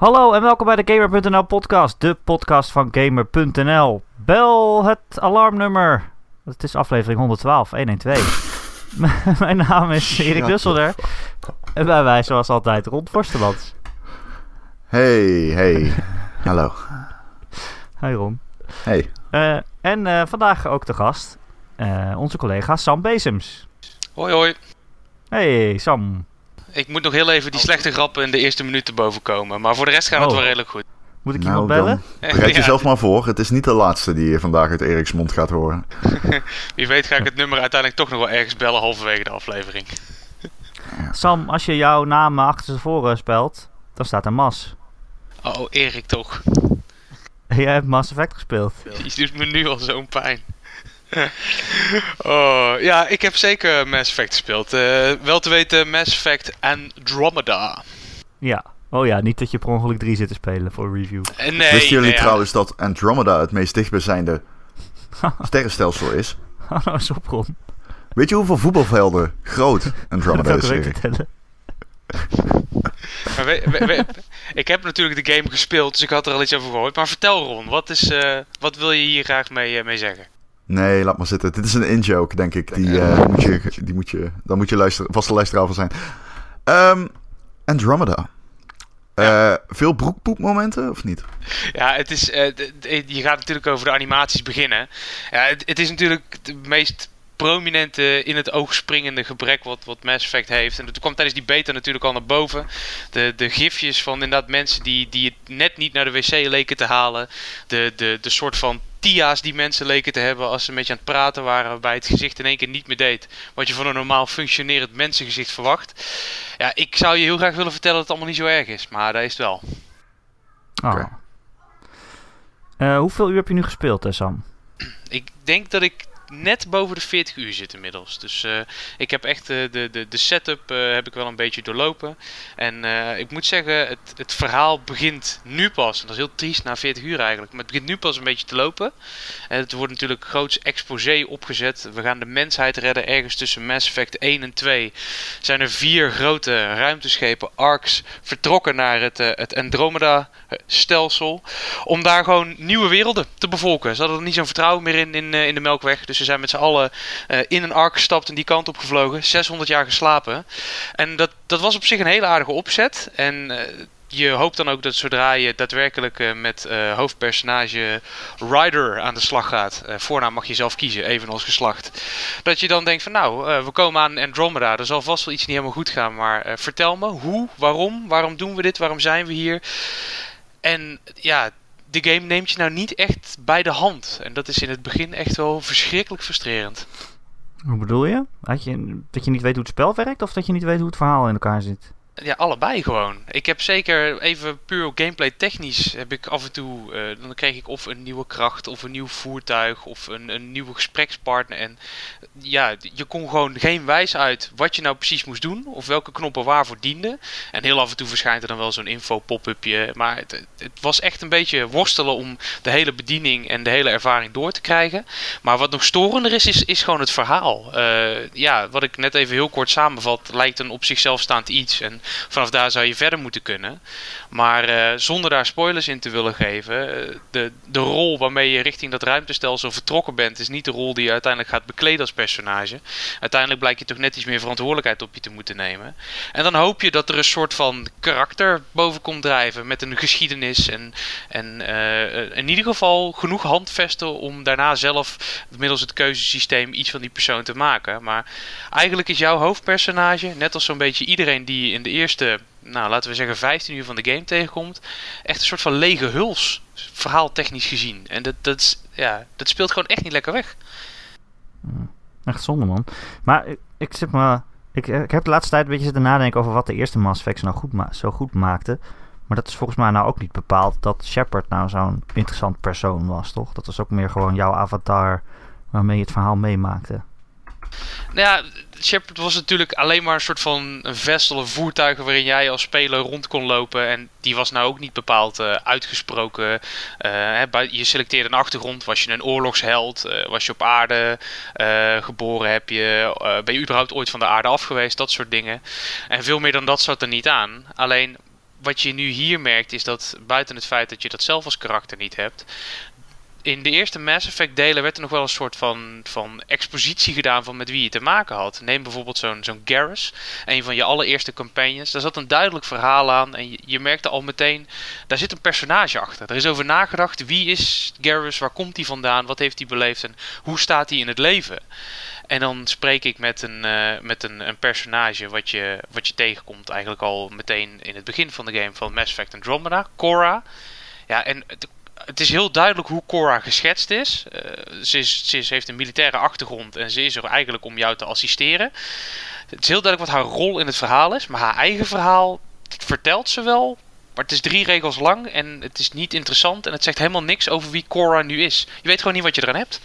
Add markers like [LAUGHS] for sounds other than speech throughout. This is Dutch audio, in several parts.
Hallo en welkom bij de Gamer.nl podcast, de podcast van Gamer.nl. Bel het alarmnummer. Het is aflevering 112, 112. [LAUGHS] Mijn naam is Erik Dusselder. En bij wij zoals altijd Ron Forstemans. Hey, hey. [LAUGHS] Hallo. Hi Ron. Hey. Uh, en uh, vandaag ook de gast, uh, onze collega Sam Bezems. Hoi hoi. Hey Sam. Ik moet nog heel even die slechte grappen in de eerste minuten boven komen. Maar voor de rest gaat het Oh. wel redelijk goed. Moet ik Nou, iemand bellen? [LAUGHS] Bereid Ja, jezelf maar voor. Het is niet de laatste die je vandaag uit Eriks mond gaat horen. [LAUGHS] Wie weet ga ik het nummer uiteindelijk toch nog wel ergens bellen halverwege de aflevering. Sam, als je jouw naam achter tevoren spelt, dan staat er Mas. Oh, Erik toch. [LAUGHS] Jij hebt Mass Effect gespeeld. Die doet me nu al zo'n pijn. [LAUGHS] oh, ja, ik heb zeker Mass Effect gespeeld. Eh, wel te weten Mass Effect Andromeda. Ja. Oh ja, niet dat je per ongeluk 3 zit te spelen voor review. Eh, nee, Wisten jullie nee, ja. trouwens dat Andromeda het meest dichtbijzijnde [LAUGHS] sterrenstelsel is? Hou nou eens op, Ron. Weet je hoeveel voetbalvelden groot Andromeda [LAUGHS] Dat is, vertellen. Maar we- we- we- ik heb natuurlijk de game gespeeld, dus ik had er al iets over gehoord. Maar vertel Ron, wat, is, eh, wat wil je hier graag mee, mee zeggen? Nee, laat maar zitten. Dit is een in-joke, denk ik. Die, eh, moet je, die moet je, daar moet je luisteren, vaste luisteraar van zijn. Ehm, Andromeda. Eh, veel broekpoepmomenten, of niet? Ja, het is, eh, je gaat natuurlijk over de animaties beginnen. Ja, het, het is natuurlijk het meest prominente in het oog springende gebrek wat, wat Mass Effect heeft. En dat kwam tijdens die beta natuurlijk al naar boven. De, de gifjes van inderdaad mensen die, die het net niet naar de wc leken te halen. De, de, de soort van tia's die mensen leken te hebben als ze een beetje aan het praten waren. Waarbij het gezicht in één keer niet meer deed. Wat je van een normaal functionerend mensengezicht verwacht. Ja, ik zou je heel graag willen vertellen dat het allemaal niet zo erg is. Maar dat is het wel. Oh. Oké. Eh, hoeveel uur heb je nu gespeeld, hè, Sam? Ik denk dat ik net boven de 40 uur zit inmiddels. Dus eh, ik heb echt de, de, de setup eh, heb ik wel een beetje doorlopen. En eh, ik moet zeggen, het, het verhaal begint nu pas. En dat is heel triest na 40 uur eigenlijk. Maar het begint nu pas een beetje te lopen. En het wordt natuurlijk groots exposé opgezet. We gaan de mensheid redden ergens tussen Mass Effect 1 en 2. Zijn er vier grote ruimteschepen, ARCs, vertrokken naar het, het Andromeda-stelsel. Om daar gewoon nieuwe werelden te bevolken. Ze hadden er niet zo'n vertrouwen meer in, in, in de Melkweg. Dus ze zijn met z'n allen eh, in een ark gestapt en die kant op gevlogen. 600 jaar geslapen. En dat, dat was op zich een hele aardige opzet. En eh, je hoopt dan ook dat zodra je daadwerkelijk eh, met hoofdpersonage Ryder aan de slag gaat. voornaam mag je zelf kiezen, evenals geslacht. Dat je dan denkt van nou, we komen aan Andromeda. Er zal vast wel iets niet helemaal goed gaan. Maar vertel me, hoe, waarom, waarom doen we dit, waarom zijn we hier? En ja, de game neemt je nou niet echt bij de hand. En dat is in het begin echt wel verschrikkelijk frustrerend. Hoe bedoel je? Had je? Dat je niet weet hoe het spel werkt of dat je niet weet hoe het verhaal in elkaar zit? Ja, allebei gewoon. Ik heb zeker even puur gameplay technisch heb ik af en toe, eh, dan kreeg ik of een nieuwe kracht of een nieuw voertuig of een, een nieuwe gesprekspartner. En ja, je kon gewoon geen wijs uit wat je nou precies moest doen of welke knoppen waarvoor dienden. En heel af en toe verschijnt er dan wel zo'n info pop-upje. Maar het, het was echt een beetje worstelen om de hele bediening en de hele ervaring door te krijgen. Maar wat nog storender is, is, is gewoon het verhaal. Eh, ja, wat ik net even heel kort samenvat, lijkt een op zichzelf staand iets. En vanaf daar zou je verder moeten kunnen. Maar eh, zonder daar spoilers in te willen geven, eh, de, de rol waarmee je richting dat ruimtestelsel vertrokken bent, is niet de rol die je uiteindelijk gaat bekleden als personage. Uiteindelijk blijkt je toch net iets meer verantwoordelijkheid op je te moeten nemen. En dan hoop je dat er een soort van karakter boven komt drijven met een geschiedenis en, en eh, in ieder geval genoeg handvesten om daarna zelf middels het keuzesysteem iets van die persoon te maken. Maar eigenlijk is jouw hoofdpersonage, net als zo'n beetje iedereen die in de eerste, nou laten we zeggen 15 uur van de game tegenkomt, echt een soort van lege huls, verhaaltechnisch gezien. En dat, dat, ja, dat speelt gewoon echt niet lekker weg. Echt zonde, man. Maar ik, ik zit maar... Ik, ik heb de laatste tijd een beetje zitten nadenken over wat de eerste Mass Effect nou goed zo goed maakte. Maar dat is volgens mij nou ook niet bepaald dat Shepard nou zo'n interessant persoon was, toch? Dat was ook meer gewoon jouw avatar waarmee je het verhaal meemaakte. Nou ja, Shepard was natuurlijk alleen maar een soort van een vestel, een voertuig waarin jij als speler rond kon lopen. En die was nou ook niet bepaald eh, uitgesproken. Eh, je selecteerde een achtergrond. Was je een oorlogsheld? Eh, was je op aarde geboren? Heb je, ben je überhaupt ooit van de aarde af geweest? Dat soort dingen. En veel meer dan dat zat er niet aan. Alleen wat je nu hier merkt is dat buiten het feit dat je dat zelf als karakter niet hebt, in de eerste Mass Effect delen werd er nog wel een soort van, van expositie gedaan van met wie je te maken had. Neem bijvoorbeeld zo'n zo'n Garrus, een van je allereerste campagnes. Daar zat een duidelijk verhaal aan en je, merkte al meteen, daar zit een personage achter. Er is over nagedacht, wie is Garrus, waar komt hij vandaan, wat heeft hij beleefd en hoe staat hij in het leven. En dan spreek ik met een, uh, met een, een, personage wat je, wat je tegenkomt eigenlijk al meteen in het begin van de game van Mass Effect Andromeda, Cora. Ja, en het is heel duidelijk hoe Cora geschetst is. Uh, ze, is. ze heeft een militaire achtergrond en ze is er eigenlijk om jou te assisteren. Het is heel duidelijk wat haar rol in het verhaal is, maar haar eigen verhaal vertelt ze wel. Maar het is drie regels lang en het is niet interessant en het zegt helemaal niks over wie Cora nu is. Je weet gewoon niet wat je eraan hebt.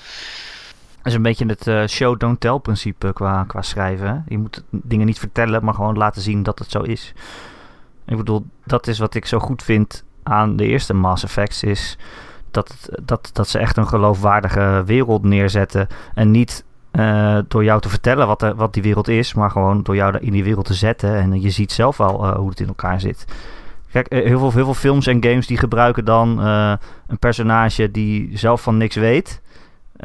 Dat is een beetje het uh, show don't tell principe qua, qua schrijven. Je moet dingen niet vertellen, maar gewoon laten zien dat het zo is. Ik bedoel, dat is wat ik zo goed vind aan de eerste Mass Effects is dat, dat, dat ze echt een geloofwaardige wereld neerzetten. En niet uh, door jou te vertellen wat, er, wat die wereld is, maar gewoon door jou in die wereld te zetten. En je ziet zelf wel uh, hoe het in elkaar zit. Kijk, eh, heel veel, veel films en games die gebruiken dan een personage die zelf van niks weet.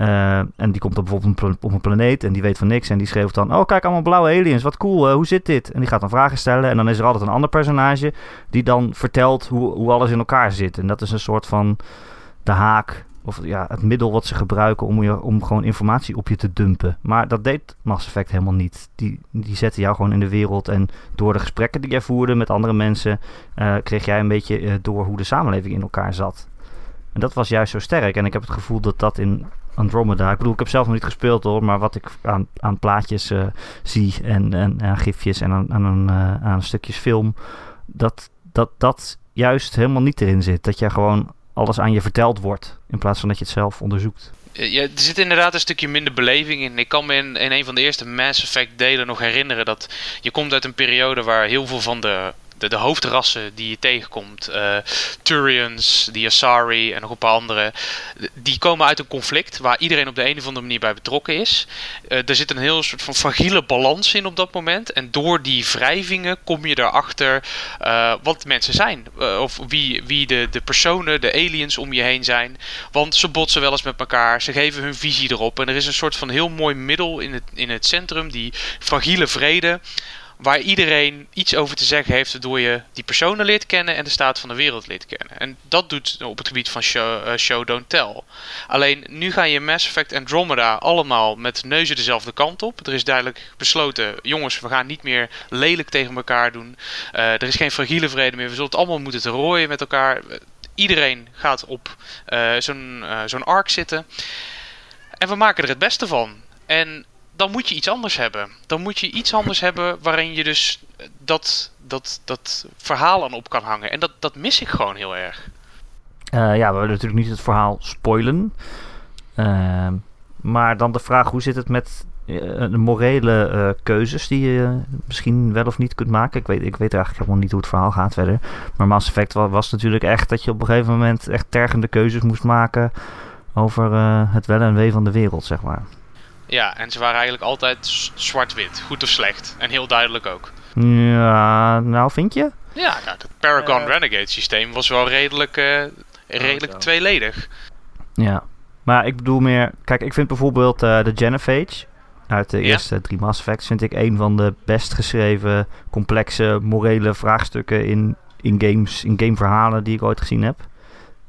Uh, en die komt dan bijvoorbeeld op een planeet en die weet van niks. En die schreef dan: Oh, kijk, allemaal blauwe aliens. Wat cool, uh, hoe zit dit? En die gaat dan vragen stellen. En dan is er altijd een ander personage die dan vertelt hoe, hoe alles in elkaar zit. En dat is een soort van de haak. Of ja, het middel wat ze gebruiken om, je, om gewoon informatie op je te dumpen. Maar dat deed Mass Effect helemaal niet. Die, die zetten jou gewoon in de wereld. En door de gesprekken die jij voerde met andere mensen. Uh, kreeg jij een beetje door hoe de samenleving in elkaar zat. En dat was juist zo sterk. En ik heb het gevoel dat dat in Andromeda. Ik bedoel, ik heb zelf nog niet gespeeld hoor, maar wat ik aan, aan plaatjes uh, zie en, en aan gifjes en aan, aan, uh, aan stukjes film, dat, dat dat juist helemaal niet erin zit. Dat je gewoon alles aan je verteld wordt, in plaats van dat je het zelf onderzoekt. Ja, er zit inderdaad een stukje minder beleving in. Ik kan me in, in een van de eerste Mass Effect delen nog herinneren dat je komt uit een periode waar heel veel van de de, de hoofdrassen die je tegenkomt, uh, Turians, die Asari en nog een paar andere, die komen uit een conflict waar iedereen op de een of andere manier bij betrokken is. Uh, er zit een heel soort van fragiele balans in op dat moment. En door die wrijvingen kom je erachter uh, wat mensen zijn. of wie, wie de, de personen, de aliens om je heen zijn. Want ze botsen wel eens met elkaar, ze geven hun visie erop. En er is een soort van heel mooi middel in het, in het centrum, die fragiele vrede waar iedereen iets over te zeggen heeft, waardoor je die personen leert kennen en de staat van de wereld leert kennen. En dat doet op het gebied van show, show don't tell. Alleen nu ga je Mass Effect Andromeda allemaal met neuzen dezelfde kant op. Er is duidelijk besloten, jongens, we gaan niet meer lelijk tegen elkaar doen. Uh, er is geen fragiele vrede meer. We zullen het allemaal moeten te rooien met elkaar. Iedereen gaat op uh, zo'n zo'n arc zitten. En we maken er het beste van. En dan moet je iets anders hebben. Dan moet je iets anders hebben waarin je dus dat, dat, dat verhaal aan op kan hangen. En dat, dat mis ik gewoon heel erg. Uh, ja, we willen natuurlijk niet het verhaal spoilen. Uh, maar dan de vraag, hoe zit het met uh, de morele uh, keuzes die je misschien wel of niet kunt maken? Ik weet, ik weet eigenlijk helemaal niet hoe het verhaal gaat verder. Maar Mass Effect was, was natuurlijk echt dat je op een gegeven moment echt tergende keuzes moest maken over het wel en wee van de wereld, zeg maar. Ja, en ze waren eigenlijk altijd zwart-wit. Goed of slecht. En heel duidelijk ook. Ja, nou vind je? Ja, nou, het Paragon uh, Renegade systeem was wel redelijk, uh, redelijk oh, tweeledig. Ja, maar ik bedoel meer... Kijk, ik vind bijvoorbeeld uh, de Genophage uit de ja? eerste drie Mass Effects... vind ik een van de best geschreven, complexe, morele vraagstukken in, in games, in gameverhalen die ik ooit gezien heb.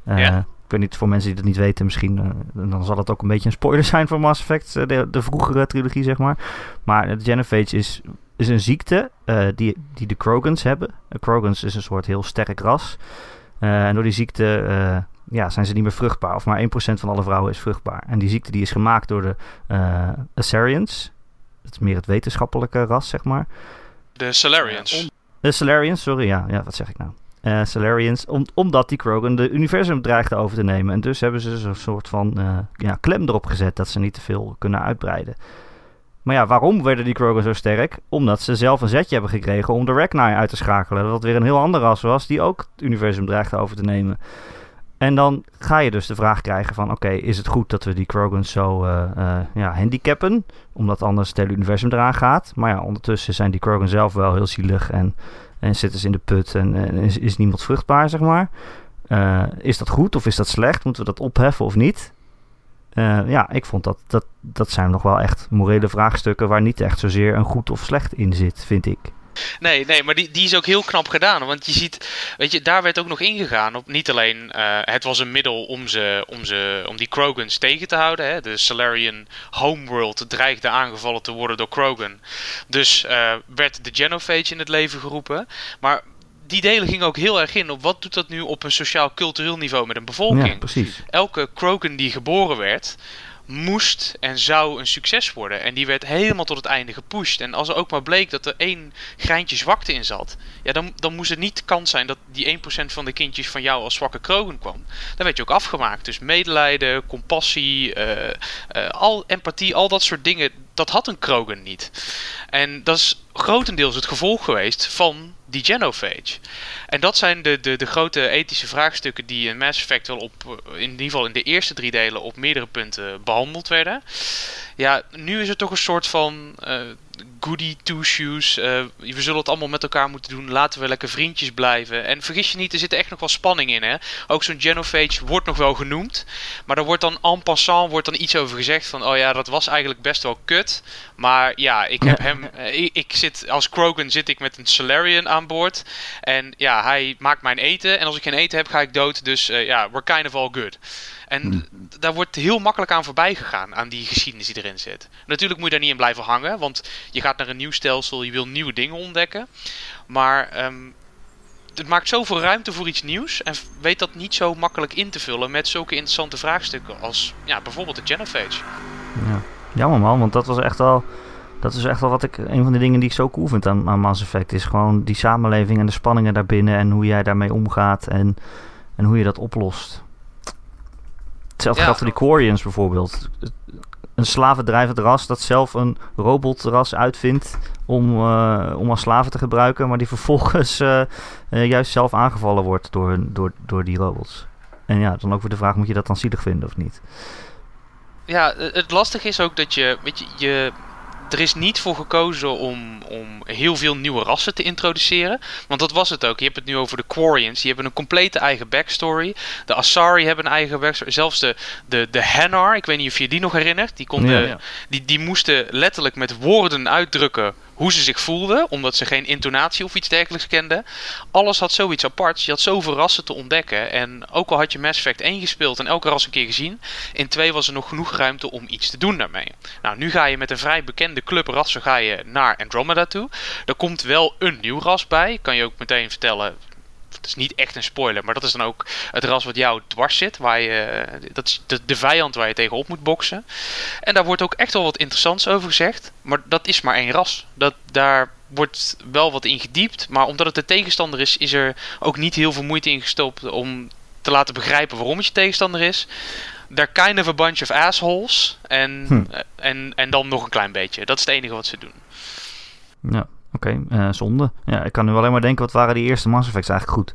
ja? Ik weet niet, voor mensen die dat niet weten, misschien uh, dan zal het ook een beetje een spoiler [LAUGHS] zijn voor Mass Effect, uh, de, de, vroegere trilogie, zeg maar. Maar de Genophage is, is een ziekte uh, die, die de Krogans hebben. De Krogans is een soort heel sterk ras. en door die ziekte ja, zijn ze niet meer vruchtbaar. Of maar 1% van alle vrouwen is vruchtbaar. En die ziekte die is gemaakt door de Assyrians. Dat is meer het wetenschappelijke ras, zeg maar. De Salarians. De Salarians, sorry, ja, ja, wat zeg ik nou? Uh, Salarians, om, omdat die Krogan de universum dreigde over te nemen. En dus hebben ze zo'n soort van uh, ja, klem erop gezet dat ze niet te veel kunnen uitbreiden. Maar ja, waarom werden die Krogan zo sterk? Omdat ze zelf een zetje hebben gekregen om de Ragnar uit te schakelen. Dat weer een heel ander ras was die ook het universum dreigde over te nemen. En dan ga je dus de vraag krijgen van... oké, is het goed dat we die Krogans zo uh, uh, ja, handicappen? Omdat anders het hele universum eraan gaat. Maar ja, ondertussen zijn die Krogans zelf wel heel zielig... en, en zitten ze in de put en, en is, is, niemand vruchtbaar, zeg maar. Uh, is dat goed of is dat slecht? Moeten we dat opheffen of niet? ja, ik vond dat, dat... dat zijn nog wel echt morele vraagstukken... waar niet echt zozeer een goed of slecht in zit, vind ik. Nee, nee, maar die, die is ook heel knap gedaan. Want je ziet, weet je, daar werd ook nog ingegaan op niet alleen uh, het was een middel om, ze, om, ze, om die Krogans tegen te houden. Hè. De Salarian homeworld dreigde aangevallen te worden door Krogan. Dus uh, werd de Genophage in het leven geroepen. Maar die delen gingen ook heel erg in op wat doet dat nu op een sociaal-cultureel niveau met een bevolking. Ja, precies. Elke Krogan die geboren werd, moest en zou een succes worden. En die werd helemaal tot het einde gepusht. En als er ook maar bleek dat er één greintje zwakte in zat, ja, dan, dan moest het niet kans zijn dat die 1% van de kindjes van jou als zwakke krogen kwam. Dan werd je ook afgemaakt. Dus medelijden, compassie, uh, al empathie, al dat soort dingen, dat had een krogen niet. En dat is grotendeels het gevolg geweest van die genophage. En dat zijn de, de, de grote ethische vraagstukken die in Mass Effect wel op, in ieder geval in de eerste drie delen, op meerdere punten behandeld werden. Ja, nu is het toch een soort van uh, goody two shoes. Uh, we zullen het allemaal met elkaar moeten doen. Laten we lekker vriendjes blijven. En vergis je niet, er zit echt nog wel spanning in. Hè? Ook zo'n genophage wordt nog wel genoemd. Maar er wordt dan en passant wordt dan iets over gezegd. Van, oh ja, dat was eigenlijk best wel kut. Maar ja, ik heb hem... Ik, ik, zit, als Krogan zit ik met een Solarian aan boord. En ja, hij maakt mijn eten. En als ik geen eten heb, ga ik dood. Dus uh, ja, we're kind of all good. En hmm. daar wordt heel makkelijk aan voorbij gegaan, aan die geschiedenis die erin zit. Natuurlijk moet je daar niet in blijven hangen, want je gaat naar een nieuw stelsel, je wil nieuwe dingen ontdekken. Maar um, het maakt zoveel ruimte voor iets nieuws en weet dat niet zo makkelijk in te vullen met zulke interessante vraagstukken als ja, bijvoorbeeld de Genophage. Ja, jammer man, want dat was echt wel... Dat is echt wel wat ik, een van de dingen die ik zo cool vind aan, aan Mass Effect. Is gewoon die samenleving en de spanningen daarbinnen. En hoe jij daarmee omgaat. En, en hoe je dat oplost. Hetzelfde geldt voor die Quarians bijvoorbeeld. Een slavendrijvend ras dat zelf een robotras uitvindt om, uh, om als slaven te gebruiken, maar die vervolgens uh, uh, juist zelf aangevallen wordt door, door, door die robots. En ja, dan ook weer de vraag, moet je dat dan zielig vinden of niet? Ja, het lastige is ook dat je, weet je, je er is niet voor gekozen om, om heel veel nieuwe rassen te introduceren. Want dat was het ook. Je hebt het nu over de Quarians. Die hebben een complete eigen backstory. De Asari hebben een eigen backstory. Zelfs de, de, de Hanar, ik weet niet of je die nog herinnert. Die, konden, ja. die, die moesten letterlijk met woorden uitdrukken hoe ze zich voelden, omdat ze geen intonatie of iets dergelijks kenden. Alles had zoiets aparts. Je had zoveel rassen te ontdekken. En ook al had je Mass Effect 1 gespeeld en elke ras een keer gezien, in 2 was er nog genoeg ruimte om iets te doen daarmee. Nou, nu ga je met een vrij bekende club rassen ga je naar Andromeda toe. Er komt wel een nieuw ras bij. Kan je ook meteen vertellen het is niet echt een spoiler, maar dat is dan ook het ras wat jou dwars zit. Waar je, dat is de, de vijand waar je tegenop moet boksen. En daar wordt ook echt wel wat interessants over gezegd. Maar dat is maar één ras. Dat, daar wordt wel wat in gediept. Maar omdat het de tegenstander is, is er ook niet heel veel moeite in gestopt om te laten begrijpen waarom het je tegenstander is. They're kind of a bunch of assholes. En, hm. en, en dan nog een klein beetje. Dat is het enige wat ze doen. Ja, Oké, okay, uh, zonde. Ja, ik kan nu alleen maar denken, wat waren die eerste Mass Effects eigenlijk goed?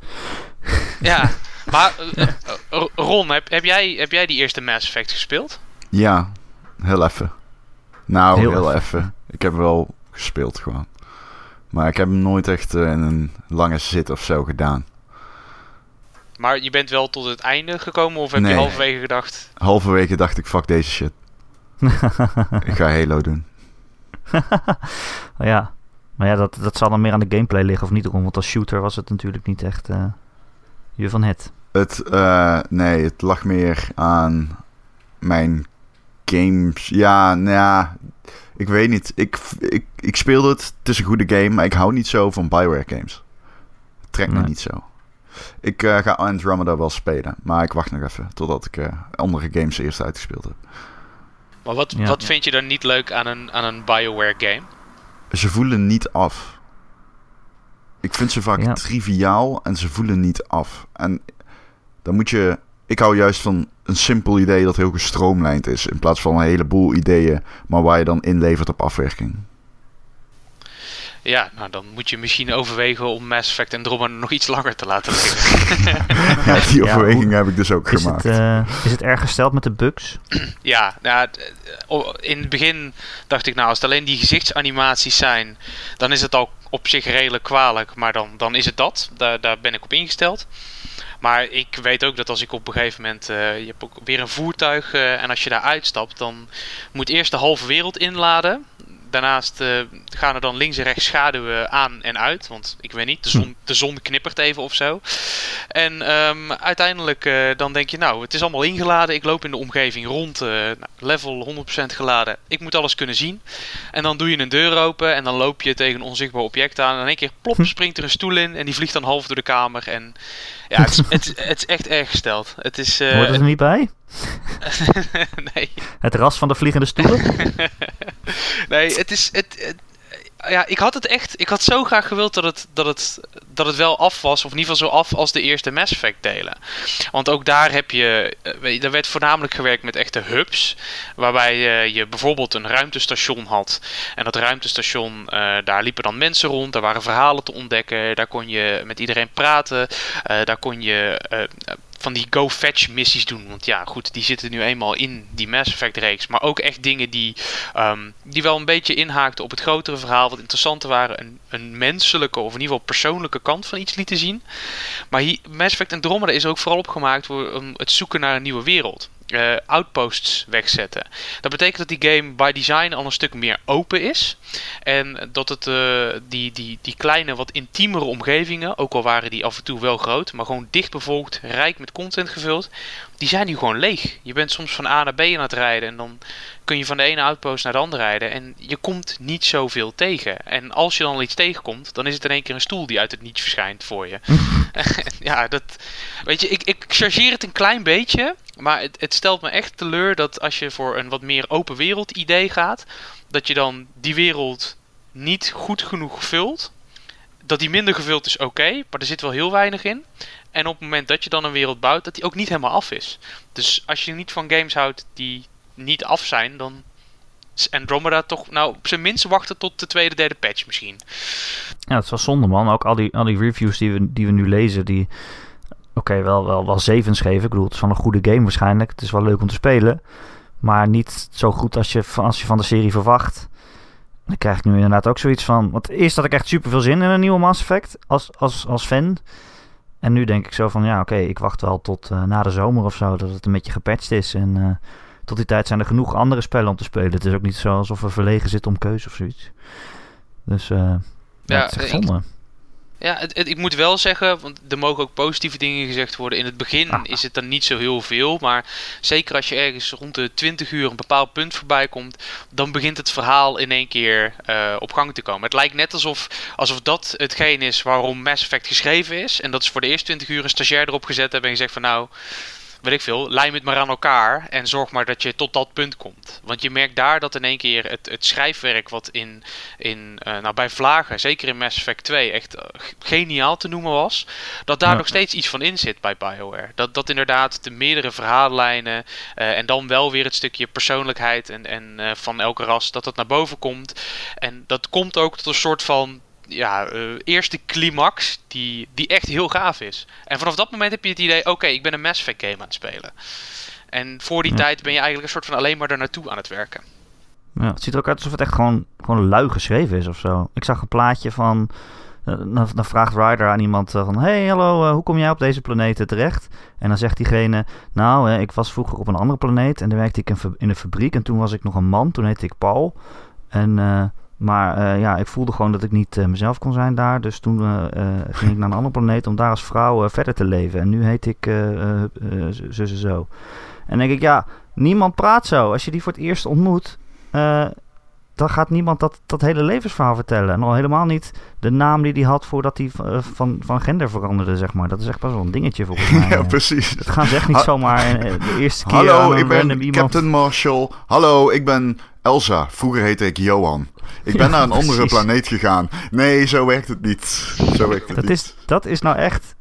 Ja, [LAUGHS] maar uh, Ron, heb, heb, jij, heb jij die eerste Mass Effect gespeeld? Ja, heel even. Nou, heel, heel even. Ik heb wel gespeeld gewoon. Maar ik heb hem nooit echt uh, in een lange zit of zo gedaan. Maar je bent wel tot het einde gekomen of heb nee. je halverwege gedacht? Halverwege dacht ik, fuck deze shit. [LAUGHS] ik ga Halo doen. ja, maar ja, dat, dat zal dan meer aan de gameplay liggen of niet, want als shooter was het natuurlijk niet echt uh, je van het. Het, uh, nee, het lag meer aan mijn games. Ja, nou ja, ik weet niet. Ik, ik, ik speelde het, het is een goede game, maar ik hou niet zo van Bioware games. Het trekt me niet zo. Ik uh, ga Andromeda wel spelen, maar ik wacht nog even totdat ik andere games eerst uitgespeeld heb. Maar wat, ja. wat vind je dan niet leuk aan een, aan een Bioware game? Ze voelen niet af. Ik vind ze vaak triviaal en ze voelen niet af. En dan moet je. Ik hou juist van een simpel idee dat heel gestroomlijnd is. In plaats van een heleboel ideeën, maar waar je dan inlevert op afwerking. Ja, nou dan moet je misschien overwegen om Mass Effect en Andromeda nog iets langer te laten liggen. [LAUGHS] ja, die overweging heb ik dus ook Is gemaakt. het, eh, is het erg gesteld met de bugs? [CLEARS THROAT] Ja, nou, o- in het begin dacht ik, nou, als het alleen die gezichtsanimaties zijn, dan is het al op zich redelijk kwalijk. Maar dan, dan is het dat. Daar, daar ben ik op ingesteld. Maar ik weet ook dat als ik op een gegeven moment. eh, je hebt ook weer een voertuig. eh, en als je daar uitstapt, dan moet eerst de halve wereld inladen. Daarnaast eh, gaan er dan links en rechts schaduwen aan en uit. Want ik weet niet, de zon, de zon knippert even of zo. En ehm, uiteindelijk eh, dan denk je, nou, het is allemaal ingeladen. Ik loop in de omgeving rond, eh, nou, level 100% geladen. Ik moet alles kunnen zien. En dan doe je een deur open en dan loop je tegen een onzichtbaar object aan. En in één keer plop, springt er een stoel in en die vliegt dan half door de kamer. En ja, het is, [LAUGHS] het, het is echt erg gesteld. Het is... eh, Hoort het er niet bij? [LAUGHS] nee. Het ras van de vliegende stoelen? [LAUGHS] [LAUGHS] nee, het is. Het, ja, ik had het echt. Ik had zo graag gewild dat het, dat, het, dat het wel af was. Of in ieder geval zo af als de eerste Mass Effect delen. Want ook daar heb je. eh, Er werd voornamelijk gewerkt met echte hubs. Waarbij eh, je bijvoorbeeld een ruimtestation had. En dat ruimtestation, eh, daar liepen dan mensen rond. Daar waren verhalen te ontdekken. Daar kon je met iedereen praten. eh, daar kon je. eh, van die go fetch missies doen. Want ja, goed, die zitten nu eenmaal in die Mass Effect reeks. Maar ook echt dingen die, ehm, die wel een beetje inhaakten op het grotere verhaal. Wat interessanter waren. Een, een menselijke of in ieder geval persoonlijke kant van iets lieten zien. Maar hier, Mass Effect Andromeda is ook vooral opgemaakt voor um, het zoeken naar een nieuwe wereld. Eh, outposts wegzetten. Dat betekent dat die game by design al een stuk meer open is. En dat het eh, die, die, die kleine, wat intiemere omgevingen, ook al waren die af en toe wel groot, maar gewoon dicht bevolkt, rijk met content gevuld, die zijn nu gewoon leeg. Je bent soms van A naar B aan het rijden en dan kun je van de ene outpost naar de andere rijden en je komt niet zoveel tegen. En als je dan al iets tegenkomt, dan is het in één keer een stoel die uit het niets verschijnt voor je. [LAUGHS] [LAUGHS] ja, dat. Weet je, ik, ik chargeer het een klein beetje. Maar het, het stelt me echt teleur dat als je voor een wat meer open wereld idee gaat, dat je dan die wereld niet goed genoeg vult. Dat die minder gevuld is, oké, maar er zit wel heel weinig in. En op het moment dat je dan een wereld bouwt, dat die ook niet helemaal af is. Dus als je niet van games houdt die niet af zijn, dan is Andromeda toch, nou, op zijn minst wachten tot de tweede, derde patch misschien. Ja, is wel zonde, man. Ook al die, al die reviews die we, die we nu lezen, die... Oké, wel, wel, wel zevens geven. Ik bedoel, het is wel een goede game waarschijnlijk. Het is wel leuk om te spelen. Maar niet zo goed als je, als je van de serie verwacht. Dan krijg ik nu inderdaad ook zoiets van... Want eerst had ik echt super veel zin in een nieuwe Mass Effect als, als, als fan. En nu denk ik zo van, ja oké, ik wacht wel tot eh, na de zomer of zo. Dat het een beetje gepatcht is. En eh, tot die tijd zijn er genoeg andere spellen om te spelen. Het is ook niet zo alsof we verlegen zitten om keuze of zoiets. Dus eh ja, Ja, het is echt ik- zonde. Ja, het, het- ik moet wel zeggen, want er mogen ook positieve dingen gezegd worden. In het begin Ah. is het dan niet zo heel veel, maar zeker als je ergens rond de 20 uur een bepaald punt voorbij komt, dan begint het verhaal in één keer eh, op gang te komen. Het lijkt net alsof, alsof dat hetgeen is waarom Mass Effect geschreven is. En dat is voor de eerste 20 uur een stagiair erop gezet hebben en gezegd van nou, weet ik veel, lijm het maar aan elkaar en zorg maar dat je tot dat punt komt. Want je merkt daar dat in één keer het, het schrijfwerk wat in, in eh, nou bij Vlagen, zeker in Mass Effect 2, echt eh, geniaal te noemen was, dat daar Ja. nog steeds iets van in zit bij BioWare. Dat, dat inderdaad de meerdere verhaallijnen eh, en dan wel weer het stukje persoonlijkheid en, en van elke ras, dat dat naar boven komt. En dat komt ook tot een soort van ja, eh, eerste climax die, die echt heel gaaf is. En vanaf dat moment heb je het idee, oké, ik ben een Mass Effect game aan het spelen. En voor die Ja. tijd ben je eigenlijk een soort van alleen maar daar naartoe aan het werken. Ja, het ziet er ook uit alsof het echt gewoon, gewoon lui geschreven is of zo. Ik zag een plaatje van... eh, dan, dan vraagt Ryder aan iemand eh, van... Hey, hallo, hoe kom jij op deze planeet terecht? En dan zegt diegene... Nou, ik was vroeger op een andere planeet... en daar werkte ik in, een fabriek... en toen was ik nog een man, toen heette ik Paul. En, maar eh, ja, ik voelde gewoon dat ik niet eh, mezelf kon zijn daar... dus toen eh, ging ik naar een andere planeet... om daar als vrouw verder te leven. En nu heet ik eh, eh, zo. En denk ik, ja... Niemand praat zo. Als je die voor het eerst ontmoet... dan gaat niemand dat, dat hele levensverhaal vertellen. En al helemaal niet de naam die hij had voordat hij eh, van, van gender veranderde, zeg maar. Dat is echt pas wel een dingetje volgens [LAUGHS] mij. ja, precies. Dat gaan ze echt niet zomaar eh, de [LAUGHS] eerste keer Hallo, ik ben iemand... Captain Marshall. Hallo, ik ben Elsa. Vroeger heette ik Johan. Ik ben Ja, naar een andere planeet gegaan. Nee, zo werkt het niet. Zo werkt het Dat niet. is, dat is nou echt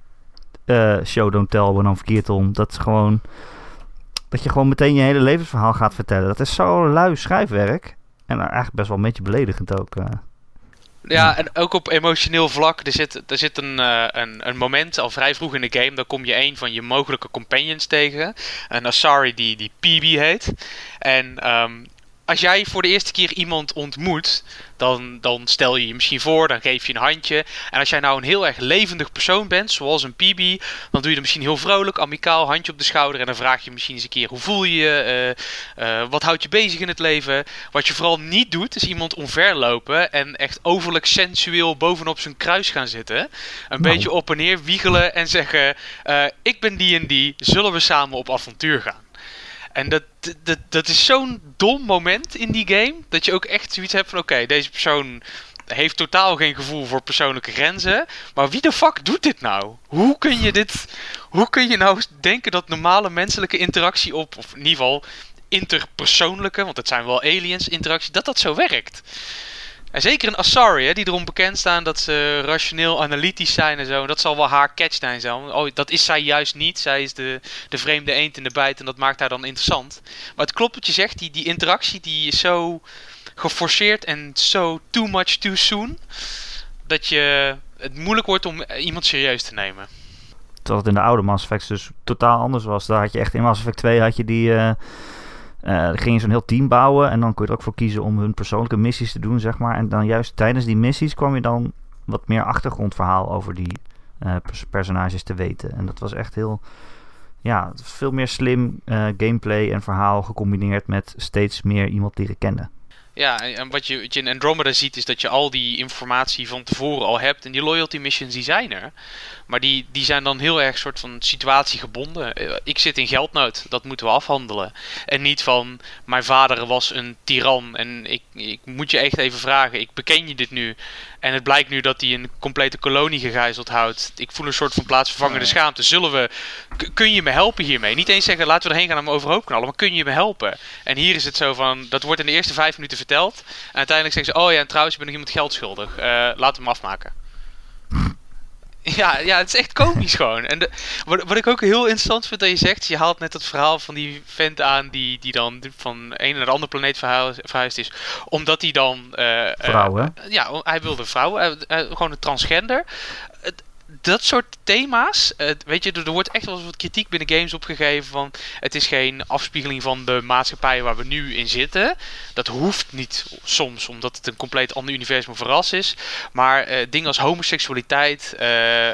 eh, show don't tell, maar dan verkeerd om. Dat is gewoon... Dat je gewoon meteen je hele levensverhaal gaat vertellen. Dat is zo lui schrijfwerk. En eigenlijk best wel een beetje beledigend ook. eh. Ja, en ook op emotioneel vlak. Er zit, er zit een, uh, een, een moment al vrij vroeg in de game. Dan kom je een van je mogelijke companions tegen. Een Asari die, die PB heet. En um, als jij voor de eerste keer iemand ontmoet, dan, dan stel je je misschien voor, dan geef je een handje. En als jij nou een heel erg levendig persoon bent, zoals een PB, dan doe je er misschien heel vrolijk, amicaal, handje op de schouder. En dan vraag je misschien eens een keer, hoe voel je je? Uh, uh, wat houdt je bezig in het leven? Wat je vooral niet doet, is iemand omverlopen en echt overlijk sensueel bovenop zijn kruis gaan zitten. Een nou. beetje op en neer wiegelen en zeggen, uh, ik ben die en die, zullen we samen op avontuur gaan? En dat, dat, dat is zo'n dom moment in die game. Dat je ook echt zoiets hebt van: oké, deze persoon heeft totaal geen gevoel voor persoonlijke grenzen. Maar wie de fuck doet dit nou? Hoe kun je dit. Hoe kun je nou denken dat normale menselijke interactie op. Of in ieder geval interpersoonlijke, want het zijn wel aliens interactie, dat dat zo werkt. En zeker een Asari, hè, die erom bekend staan dat ze rationeel analytisch zijn en zo. Dat zal wel haar catch zijn. Oh, dat is zij juist niet. Zij is de, de vreemde eend in de bijt en dat maakt haar dan interessant. Maar het klopt wat je zegt, die, die interactie die is zo geforceerd en zo too much too soon. Dat je het moeilijk wordt om iemand serieus te nemen. Terwijl het in de oude Mass Effect dus totaal anders was. Daar had je echt in Mass Effect 2 had je die... Uh uh, ging je zo'n heel team bouwen en dan kon je er ook voor kiezen om hun persoonlijke missies te doen, zeg maar. En dan juist tijdens die missies kwam je dan wat meer achtergrondverhaal over die uh, personages te weten. En dat was echt heel, ja, veel meer slim uh, gameplay en verhaal gecombineerd met steeds meer iemand leren kennen. Ja, en wat je, wat je in Andromeda ziet is dat je al die informatie van tevoren al hebt. En die loyalty missions die zijn er. Maar die, die zijn dan heel erg soort van situatiegebonden. Eh, ik zit in geldnood, dat moeten we afhandelen. En niet van, mijn vader was een tiran en ik, ik moet je echt even vragen, ik beken je dit nu. En het blijkt nu dat hij een complete kolonie gegijzeld houdt. Ik voel een soort van plaatsvervangende schaamte. Zullen we, kun je me helpen hiermee? Niet eens zeggen, laten we erheen gaan en hem overhoop knallen, maar kun je me helpen? En hier is het zo van, dat wordt in de eerste vijf minuten verteld. En uiteindelijk zeggen ze, oh ja, en trouwens, ik ben nog iemand geld schuldig. Uh, laten we hem afmaken. Ja, ja, het is echt komisch [LAUGHS] gewoon. En de, wat, wat ik ook heel interessant vind dat je zegt, je haalt net het verhaal van die vent aan die, die dan van een naar de andere planeet verhuisd is. Omdat hij dan... Uh, vrouw, uh, ja, hij wilde vrouw, gewoon een transgender dat soort thema's, uh, weet je, er, wordt echt wel eens wat kritiek binnen games opgegeven van het is geen afspiegeling van de maatschappij waar we nu in zitten. Dat hoeft niet soms, omdat het een compleet ander universum verras is. Maar uh, dingen als homoseksualiteit, uh,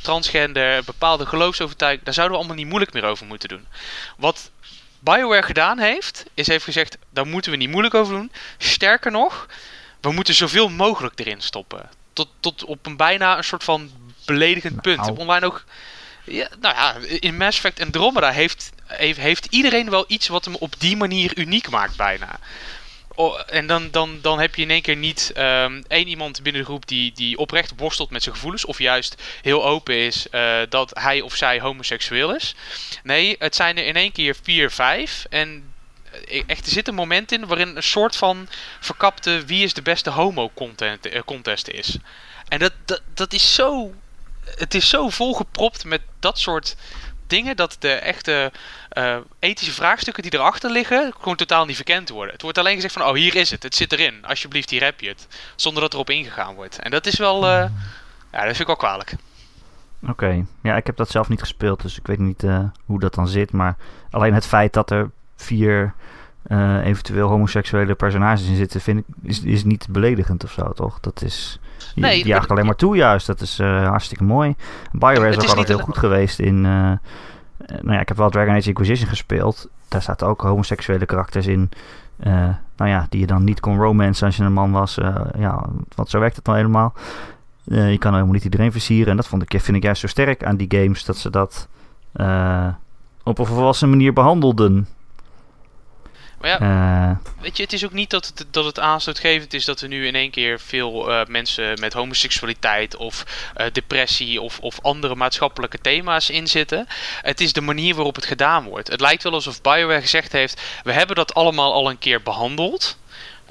transgender, bepaalde geloofsovertuiging, daar zouden we allemaal niet moeilijk meer over moeten doen. Wat BioWare gedaan heeft, is heeft gezegd, daar moeten we niet moeilijk over doen. Sterker nog, we moeten zoveel mogelijk erin stoppen tot, tot op een bijna een soort van beledigend punt. Nou. Online ook. Ja, nou ja, in Mass Effect en Andromeda heeft, heeft, heeft iedereen wel iets wat hem op die manier uniek maakt, bijna. Oh, en dan, dan, dan heb je in één keer niet um, één iemand binnen de groep die, die oprecht worstelt met zijn gevoelens. Of juist heel open is uh, dat hij of zij homoseksueel is. Nee, het zijn er in één keer vier, vijf. En eh, echt, er zit een moment in waarin een soort van verkapte wie is de beste homo content, uh, contest is. En dat, dat, dat is zo. Het is zo volgepropt met dat soort dingen dat de echte uh, ethische vraagstukken die erachter liggen gewoon totaal niet verkend worden. Het wordt alleen gezegd van, oh hier is het, het zit erin, alsjeblieft hier heb je het. Zonder dat erop ingegaan wordt. En dat is wel, uh, ja dat vind ik wel kwalijk. Oké, ja ik heb dat zelf niet gespeeld, dus ik weet niet uh, hoe dat dan zit. Maar alleen het feit dat er vier eventueel homoseksuele personages in zitten, vind ik, is, is niet beledigend of zo, toch? Dat is. Nee, die jaagt alleen maar toe, juist. Dat is uh, hartstikke mooi. BioWare is ook altijd heel goed geweest in. Uh, nou ja, ik heb wel Dragon Age Inquisition gespeeld. Daar zaten ook homoseksuele karakters in. nou ja, die je dan niet kon romance als je een man was. ja, want zo werkt het dan helemaal. je kan helemaal niet iedereen versieren. En dat vond ik, vind ik juist zo sterk aan die games. Dat ze dat op een volwassen manier behandelden. Maar ja, uh, weet je, het is ook niet dat het, dat het aanstootgevend is dat er nu in één keer veel uh, mensen met homoseksualiteit of uh, depressie of, of andere maatschappelijke thema's in zitten. Het is de manier waarop het gedaan wordt. Het lijkt wel alsof BioWare gezegd heeft: we hebben dat allemaal al een keer behandeld.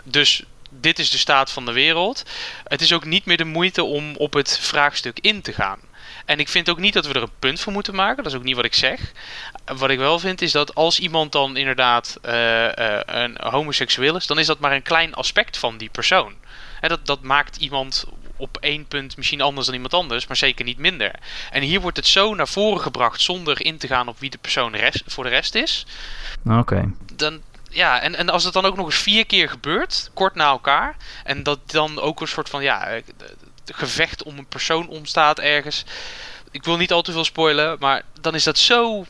Dus dit is de staat van de wereld. Het is ook niet meer de moeite om op het vraagstuk in te gaan. En ik vind ook niet dat we er een punt voor moeten maken. Dat is ook niet wat ik zeg. Wat ik wel vind is dat als iemand dan inderdaad uh, uh, een homoseksueel is, dan is dat maar een klein aspect van die persoon. En dat, dat maakt iemand op één punt misschien anders dan iemand anders, maar zeker niet minder. En hier wordt het zo naar voren gebracht zonder in te gaan op wie de persoon rest, voor de rest is. Oké. Dan, ja, en, en als het dan ook nog eens vier keer gebeurt, kort na elkaar, en dat dan ook een soort van ja, gevecht om een persoon ontstaat ergens. Ik wil niet al te veel spoilen, maar dan is dat zo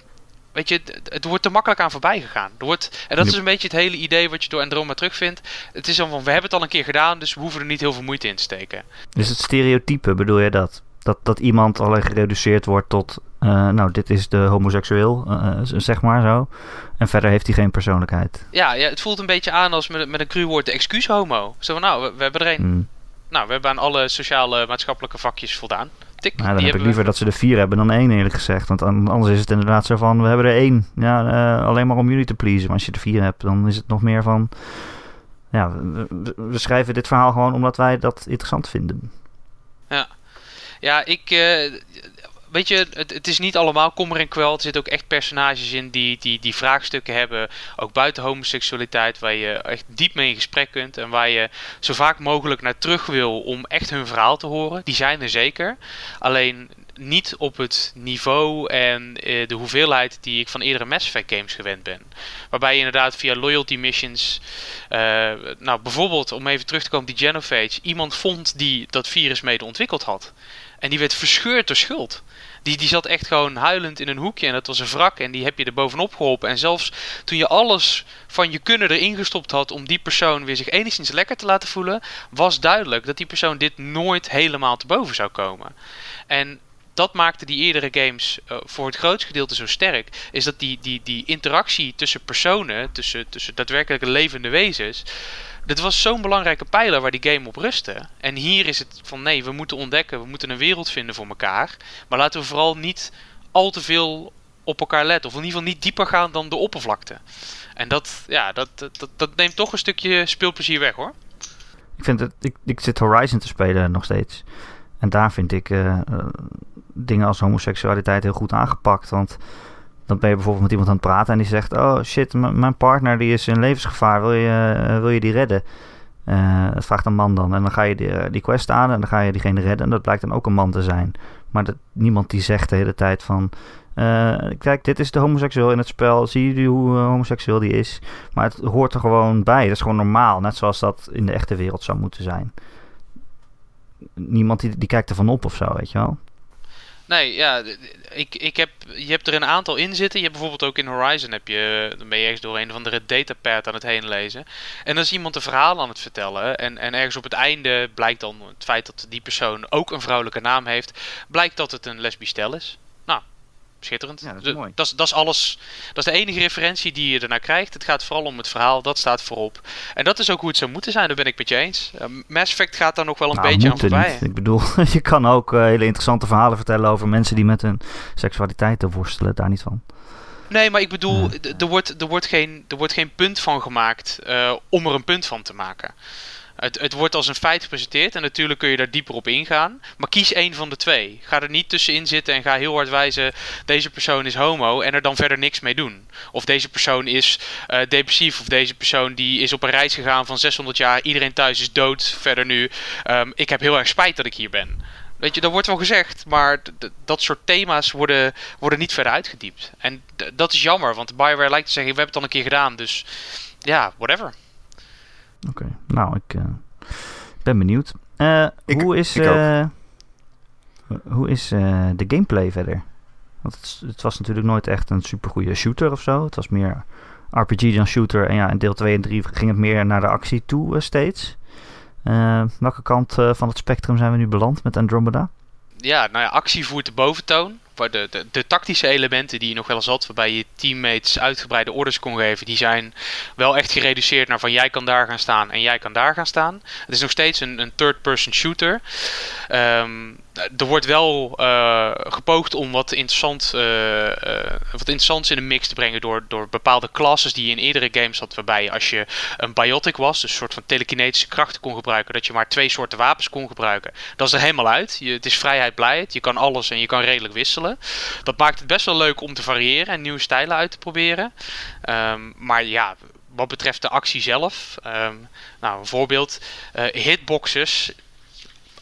weet je, het, wordt te makkelijk aan voorbij gegaan. Er wordt, en dat is een beetje het hele idee wat je door Androma terugvindt. Het is dan van, we hebben het al een keer gedaan, dus we hoeven er niet heel veel moeite in te steken. Dus het stereotype, bedoel je dat? Dat, dat iemand alleen gereduceerd wordt tot, uh, nou, dit is de homoseksueel, uh, zeg maar zo. En verder heeft hij geen persoonlijkheid. Ja, ja het voelt een beetje aan als met, met een cru woord de excuus homo. Zo van, nou, we, we hebben er een. Hmm. Nou, we hebben aan alle sociale maatschappelijke vakjes voldaan. Tik, nou, dan heb ik liever dat ze er vier hebben dan één, eerlijk gezegd. Want anders is het inderdaad zo van, we hebben er één. Ja, uh, alleen maar om jullie te pleasen. Maar als je er vier hebt, dan is het nog meer van... Ja, we, we schrijven dit verhaal gewoon omdat wij dat interessant vinden. Ja, ja ik... Uh, weet je, het, het, is niet allemaal kommer en kwel. Er zitten ook echt personages in die, die, die vraagstukken hebben. Ook buiten homoseksualiteit. Waar je echt diep mee in gesprek kunt. En waar je zo vaak mogelijk naar terug wil om echt hun verhaal te horen. Die zijn er zeker. Alleen niet op het niveau en uh, de hoeveelheid die ik van eerdere Mass Effect games gewend ben. Waarbij je inderdaad via loyalty missions, uh, nou bijvoorbeeld om even terug te komen die Genophage, iemand vond die dat virus mede ontwikkeld had. En die werd verscheurd door schuld. Die, die zat echt gewoon huilend in een hoekje en dat was een wrak en die heb je er bovenop geholpen. En zelfs toen je alles van je kunnen erin gestopt had om die persoon weer zich enigszins lekker te laten voelen, was duidelijk dat die persoon dit nooit helemaal te boven zou komen. En dat maakte die eerdere games uh, voor het grootste gedeelte zo sterk. Is dat die, die, die interactie tussen personen, tussen, tussen daadwerkelijke levende wezens. Dit was zo'n belangrijke pijler waar die game op rustte. En hier is het van nee, we moeten ontdekken, we moeten een wereld vinden voor elkaar. Maar laten we vooral niet al te veel op elkaar letten. Of in ieder geval niet dieper gaan dan de oppervlakte. En dat, ja, dat, dat, dat neemt toch een stukje speelplezier weg hoor. Ik, vind het, ik, ik zit Horizon te spelen nog steeds. En daar vind ik uh, dingen als homoseksualiteit heel goed aangepakt. Want dan ben je bijvoorbeeld met iemand aan het praten en die zegt: Oh shit, mijn partner die is in levensgevaar, wil je, uh, wil je die redden? Uh, dat vraagt een man dan. En dan ga je die, die, quest aan en dan ga je diegene redden. En dat blijkt dan ook een man te zijn. Maar dat, niemand die zegt de hele tijd van... Kijk, dit is de homoseksueel in het spel. Zie jullie hoe homoseksueel die is? Maar het hoort er gewoon bij. Dat is gewoon normaal. Net zoals dat in de echte wereld zou moeten zijn. Niemand die, die kijkt ervan op of zo, weet je wel. Nee, ja, ik, ik heb, je hebt er een aantal in zitten. Je hebt bijvoorbeeld ook in Horizon, heb je, dan ben je ergens door een van de datapad aan het heen lezen. En dan is iemand een verhaal aan het vertellen. En, en ergens op het einde blijkt dan het feit dat die persoon ook een vrouwelijke naam heeft, blijkt dat het een lesbisch stel is. Schitterend. Ja, dat, is mooi. Dat, is, dat is alles. Dat is de enige referentie die je ernaar krijgt. Het gaat vooral om het verhaal. Dat staat voorop. En dat is ook hoe het zou moeten zijn. Daar ben ik met je eens. Uh, Mass Effect gaat daar nog wel een nou, beetje aan voorbij. Niet. Ik bedoel, [LAUGHS] je kan ook uh, hele interessante verhalen vertellen over mensen die met hun seksualiteit worstelen. Daar niet van. Nee, maar ik bedoel, er, wordt, er, wordt geen, er wordt geen punt van gemaakt uh, om er een punt van te maken. Het, het wordt als een feit gepresenteerd en natuurlijk kun je daar dieper op ingaan. Maar kies één van de twee. Ga er niet tussenin zitten en ga heel hard wijzen: deze persoon is homo en er dan verder niks mee doen. Of deze persoon is uh, depressief, of deze persoon die is op een reis gegaan van 600 jaar. Iedereen thuis is dood. Verder nu. Um, ik heb heel erg spijt dat ik hier ben. Weet je, dat wordt wel gezegd, maar dat soort thema's worden, worden niet verder uitgediept. En dat is jammer, want Bioware lijkt te zeggen: we hebben het al een keer gedaan, dus ja, whatever. Oké, nou, ik uh, ben benieuwd. Uh, ik, hoe is, uh, hoe is de gameplay verder? Want het, het, was natuurlijk nooit echt een supergoeie shooter of zo. Het was meer RPG dan shooter. En ja, in deel 2 en 3 ging het meer naar de actie toe steeds. welke kant van het spectrum zijn we nu beland met Andromeda? Ja, nou ja, actie voert de boventoon. De, de, de, tactische elementen die je nog wel eens had, waarbij je teammates uitgebreide orders kon geven, die zijn wel echt gereduceerd naar van jij kan daar gaan staan en jij kan daar gaan staan. Het is nog steeds een, een third-person shooter. Um, er wordt wel uh, gepoogd om wat, interessant, uh, wat interessants in de mix te brengen door, door bepaalde classes die je in eerdere games had. Waarbij als je een biotic was, dus een soort van telekinetische krachten kon gebruiken, dat je maar twee soorten wapens kon gebruiken. Dat is er helemaal uit. Je, het is vrijheid blijheid. Je kan alles en je kan redelijk wisselen. Dat maakt het best wel leuk om te variëren en nieuwe stijlen uit te proberen. Um, maar ja, wat betreft de actie zelf. Um, nou, een voorbeeld. hitboxes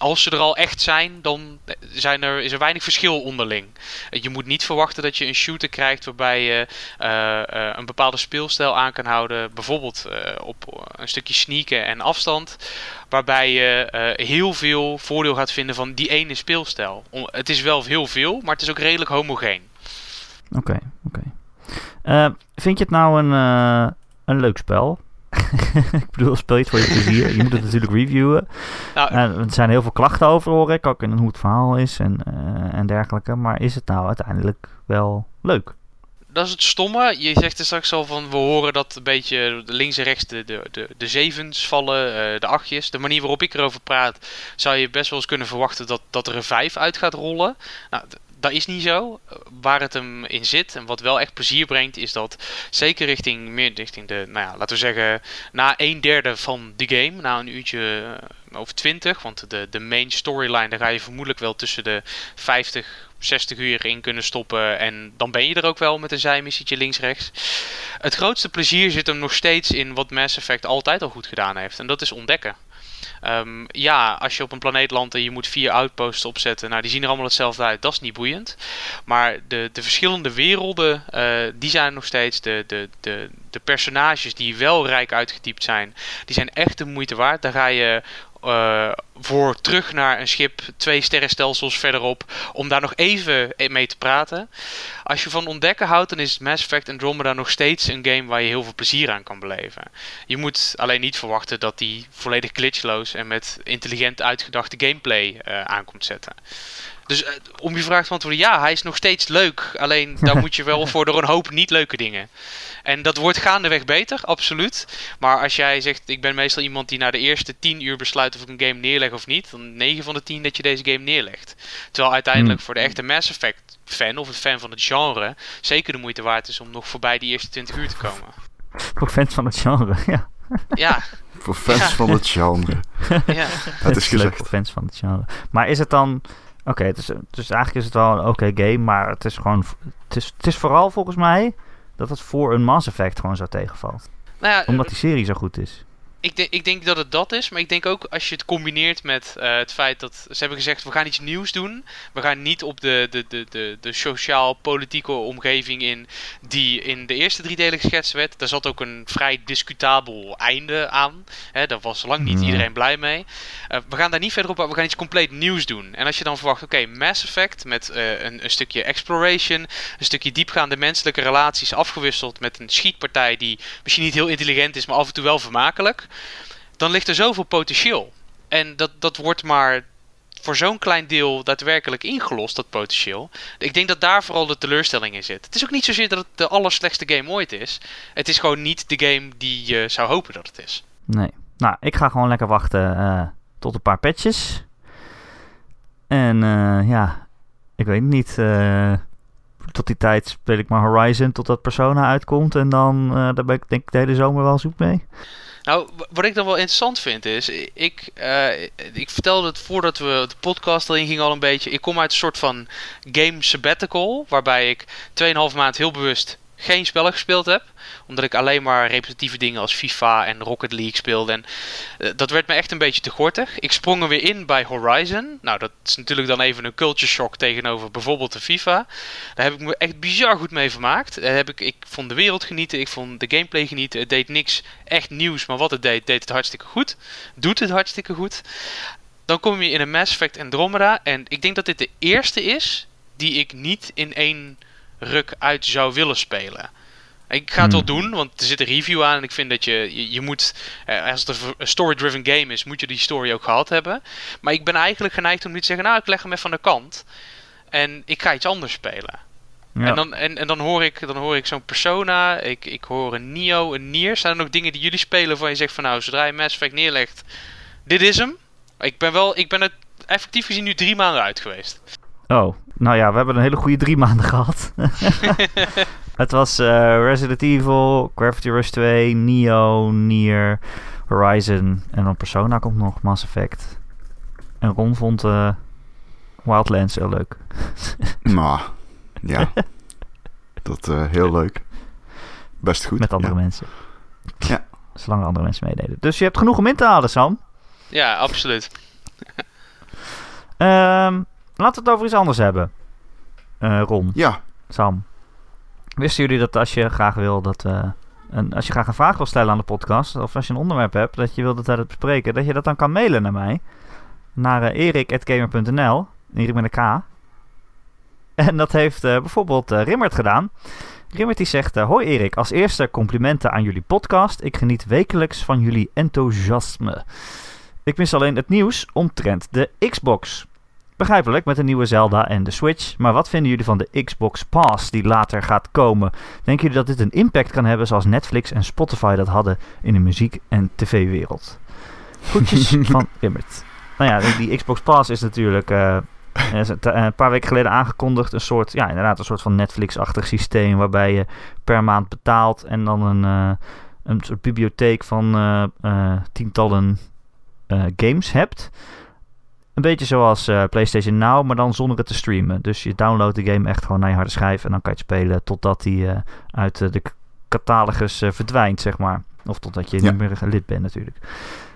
als ze er al echt zijn, dan zijn er, is er weinig verschil onderling. Je moet niet verwachten dat je een shooter krijgt waarbij je uh, uh, een bepaalde speelstijl aan kan houden. Bijvoorbeeld uh, op een stukje sneaken en afstand. Waarbij je heel veel voordeel gaat vinden van die ene speelstijl. het is wel heel veel, maar het is ook redelijk homogeen. Oké, oké. Vind je het nou een, een leuk spel? [LAUGHS] ik bedoel, speel je het voor je plezier. je moet het natuurlijk reviewen. Nou, er zijn heel veel klachten over, hoor ik. Ook in hoe het verhaal is en, uh, en dergelijke. Maar is het nou uiteindelijk wel leuk? Dat is het stomme. Je zegt er straks al van, we horen dat een beetje links en rechts de, de, de, de zevens vallen, uh, de achtjes. De manier waarop ik erover praat, zou je best wel eens kunnen verwachten dat, dat er een vijf uit gaat rollen. Nou, dat is niet zo. Waar het hem in zit en wat wel echt plezier brengt, is dat zeker richting meer richting de, nou ja, laten we zeggen, na een derde van de game, na een uurtje uh, over 20, want de, de main storyline, daar ga je vermoedelijk wel tussen de 50, 60 uur in kunnen stoppen. En dan ben je er ook wel met een zijmissietje links-rechts. Het grootste plezier zit hem nog steeds in wat Mass Effect altijd al goed gedaan heeft. En dat is ontdekken. Um, ja, als je op een planeet landt en je moet vier outposts opzetten, nou die zien er allemaal hetzelfde uit, dat is niet boeiend. Maar de, de verschillende werelden, uh, die zijn nog steeds, de, de, de, de personages die wel rijk uitgetypt zijn, die zijn echt de moeite waard. Daar ga je uh, voor terug naar een schip twee sterrenstelsels verderop om daar nog even mee te praten. Als je van ontdekken houdt, dan is Mass Effect Andromeda nog steeds een game waar je heel veel plezier aan kan beleven. Je moet alleen niet verwachten dat die volledig glitchloos en met intelligent uitgedachte gameplay uh, aankomt zetten. Dus uh, om je vraag te antwoorden, ja, hij is nog steeds leuk. Alleen daar [LAUGHS] moet je wel voor door een hoop niet leuke dingen. En dat wordt gaandeweg beter, absoluut. Maar als jij zegt, ik ben meestal iemand die na de eerste 10 uur besluit of ik een game neerleg of niet, dan 9 van de 10 dat je deze game neerlegt. Terwijl uiteindelijk hmm. voor de echte Mass Effect fan of een fan van het genre zeker de moeite waard is om nog voorbij die eerste 20 uur te komen. Voor fans van het genre, ja. Ja. Voor fans van het genre. [LAUGHS] ja. Het is gezegd. Voor fans van het genre. Maar is het dan... Oké, okay, dus, dus eigenlijk is het wel een oké okay game, maar het is gewoon... Het is, het is vooral volgens mij dat het voor een Mass Effect gewoon zo tegenvalt. Nou ja, Omdat die serie zo goed is. Ik, denk, ik denk dat het dat is, maar ik denk ook als je het combineert met uh, het feit dat ze hebben gezegd: we gaan iets nieuws doen. We gaan niet op de, de, de, de, de sociaal-politieke omgeving in die in de eerste drie delen geschetst werd. Daar zat ook een vrij discutabel einde aan. Hè, daar was lang niet iedereen blij mee. Uh, we gaan daar niet verder op, we gaan iets compleet nieuws doen. En als je dan verwacht: oké, okay, Mass Effect met uh, een, een stukje exploration, een stukje diepgaande menselijke relaties afgewisseld met een schietpartij die misschien niet heel intelligent is, maar af en toe wel vermakelijk dan ligt er zoveel potentieel. En dat, dat wordt maar voor zo'n klein deel daadwerkelijk ingelost, dat potentieel. Ik denk dat daar vooral de teleurstelling in zit. Het is ook niet zozeer dat het de allerslechtste game ooit is. Het is gewoon niet de game die je zou hopen dat het is. Nee. Nou, ik ga gewoon lekker wachten uh, tot een paar patches. En uh, ja, ik weet niet. Uh, tot die tijd speel ik maar Horizon totdat Persona uitkomt. En dan daar ben ik denk ik de hele zomer wel zoek mee. Nou, wat ik dan wel interessant vind is, ik, uh, ik vertelde het voordat we de podcast al ingingen al een beetje. Ik kom uit een soort van game sabbatical, waarbij ik 2,5 maand heel bewust geen spellen gespeeld heb. Omdat ik alleen maar repetitieve dingen als FIFA en Rocket League speelde. En uh, dat werd me echt een beetje te gortig. Ik sprong er weer in bij Horizon. Nou, dat is natuurlijk dan even een culture shock tegenover bijvoorbeeld de FIFA. Daar heb ik me echt bizar goed mee vermaakt. Daar heb ik, ik vond de wereld genieten, ik vond de gameplay genieten. Het deed niks echt nieuws, maar wat het deed, deed het hartstikke goed. Doet het hartstikke goed. Dan kom je in een Mass Effect Andromeda. En ik denk dat dit de eerste is die ik niet in één ruk uit zou willen spelen. Ik ga het wel hmm. doen, want er zit een review aan en ik vind dat je, je, moet, eh, als het een story-driven game is, moet je die story ook gehad hebben. Maar ik ben eigenlijk geneigd om niet te zeggen, nou ik leg hem even aan de kant. en ik ga iets anders spelen. Ja. En, dan, en, en dan hoor ik, dan hoor ik zo'n Persona, ik, ik hoor een Nio, een Nier. Zijn er nog dingen die jullie spelen waarvan je zegt van nou, zodra je Mass Effect neerlegt, dit is hem. Ik ben wel, ik ben het effectief gezien nu drie maanden uit geweest. Oh, nou ja, we hebben een hele goede drie maanden [LAUGHS] gehad. [LAUGHS] het was eh, Resident Evil, Gravity Rush 2, Neo, Nier, Horizon en dan Persona komt nog, Mass Effect. En Ron vond eh, Wildlands heel leuk. [LAUGHS] Nou, ja. Dat eh heel leuk. Best goed. Met andere ja. mensen. Ja. Zolang er andere mensen meededen. Dus je hebt genoeg om in te halen, Sam. Ja, absoluut. Ehm, laten we het over iets anders hebben. Eh, Ron, Ja, Sam. Wisten jullie dat als je graag wil dat... eh, een, als je graag een vraag wil stellen aan de podcast... of als je een onderwerp hebt dat je wilt dat wij het bespreken... dat je dat dan kan mailen naar mij. Naar uh, erik.gamer.nl. Erik met een K. En dat heeft eh, bijvoorbeeld eh, Rimmert gedaan. Rimmert die zegt... eh, Hoi Erik, als eerste complimenten aan jullie podcast. Ik geniet wekelijks van jullie enthousiasme. Ik mis alleen het nieuws omtrent de Xbox. Begrijpelijk met de nieuwe Zelda en de Switch. Maar wat vinden jullie van de Xbox Pass die later gaat komen? Denken jullie dat dit een impact kan hebben zoals Netflix en Spotify dat hadden in de muziek- en tv-wereld? Groetjes [LAUGHS] van Rimmert. Nou ja, die Xbox Pass is natuurlijk eh, eh, een paar weken geleden aangekondigd. Een soort, ja, inderdaad, een soort van Netflix-achtig systeem waarbij je per maand betaalt en dan een, eh, een soort bibliotheek van tientallen games hebt. Een beetje zoals eh, PlayStation Now, maar dan zonder het te streamen. Dus je downloadt de game echt gewoon naar je harde schijf en dan kan je het spelen totdat die eh, uit eh, de catalogus verdwijnt, zeg maar. Of totdat je Ja. niet meer lid bent natuurlijk.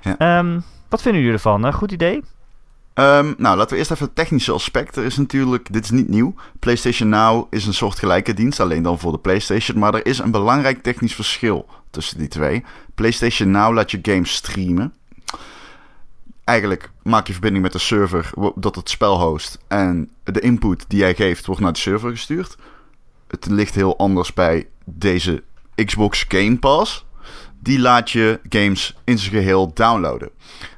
Ja. Ehm, wat vinden jullie ervan? Goed idee? Ehm, nou, laten we eerst even het technische aspect. Er is natuurlijk, dit is niet nieuw. PlayStation Now is een soort gelijke dienst, alleen dan voor de PlayStation. Maar er is een belangrijk technisch verschil tussen die twee. PlayStation Now laat je games streamen. Eigenlijk maak je verbinding met de server dat het spel host. En de input die jij geeft wordt naar de server gestuurd. Het ligt heel anders bij deze Xbox Game Pass. Die laat je games in zijn geheel downloaden.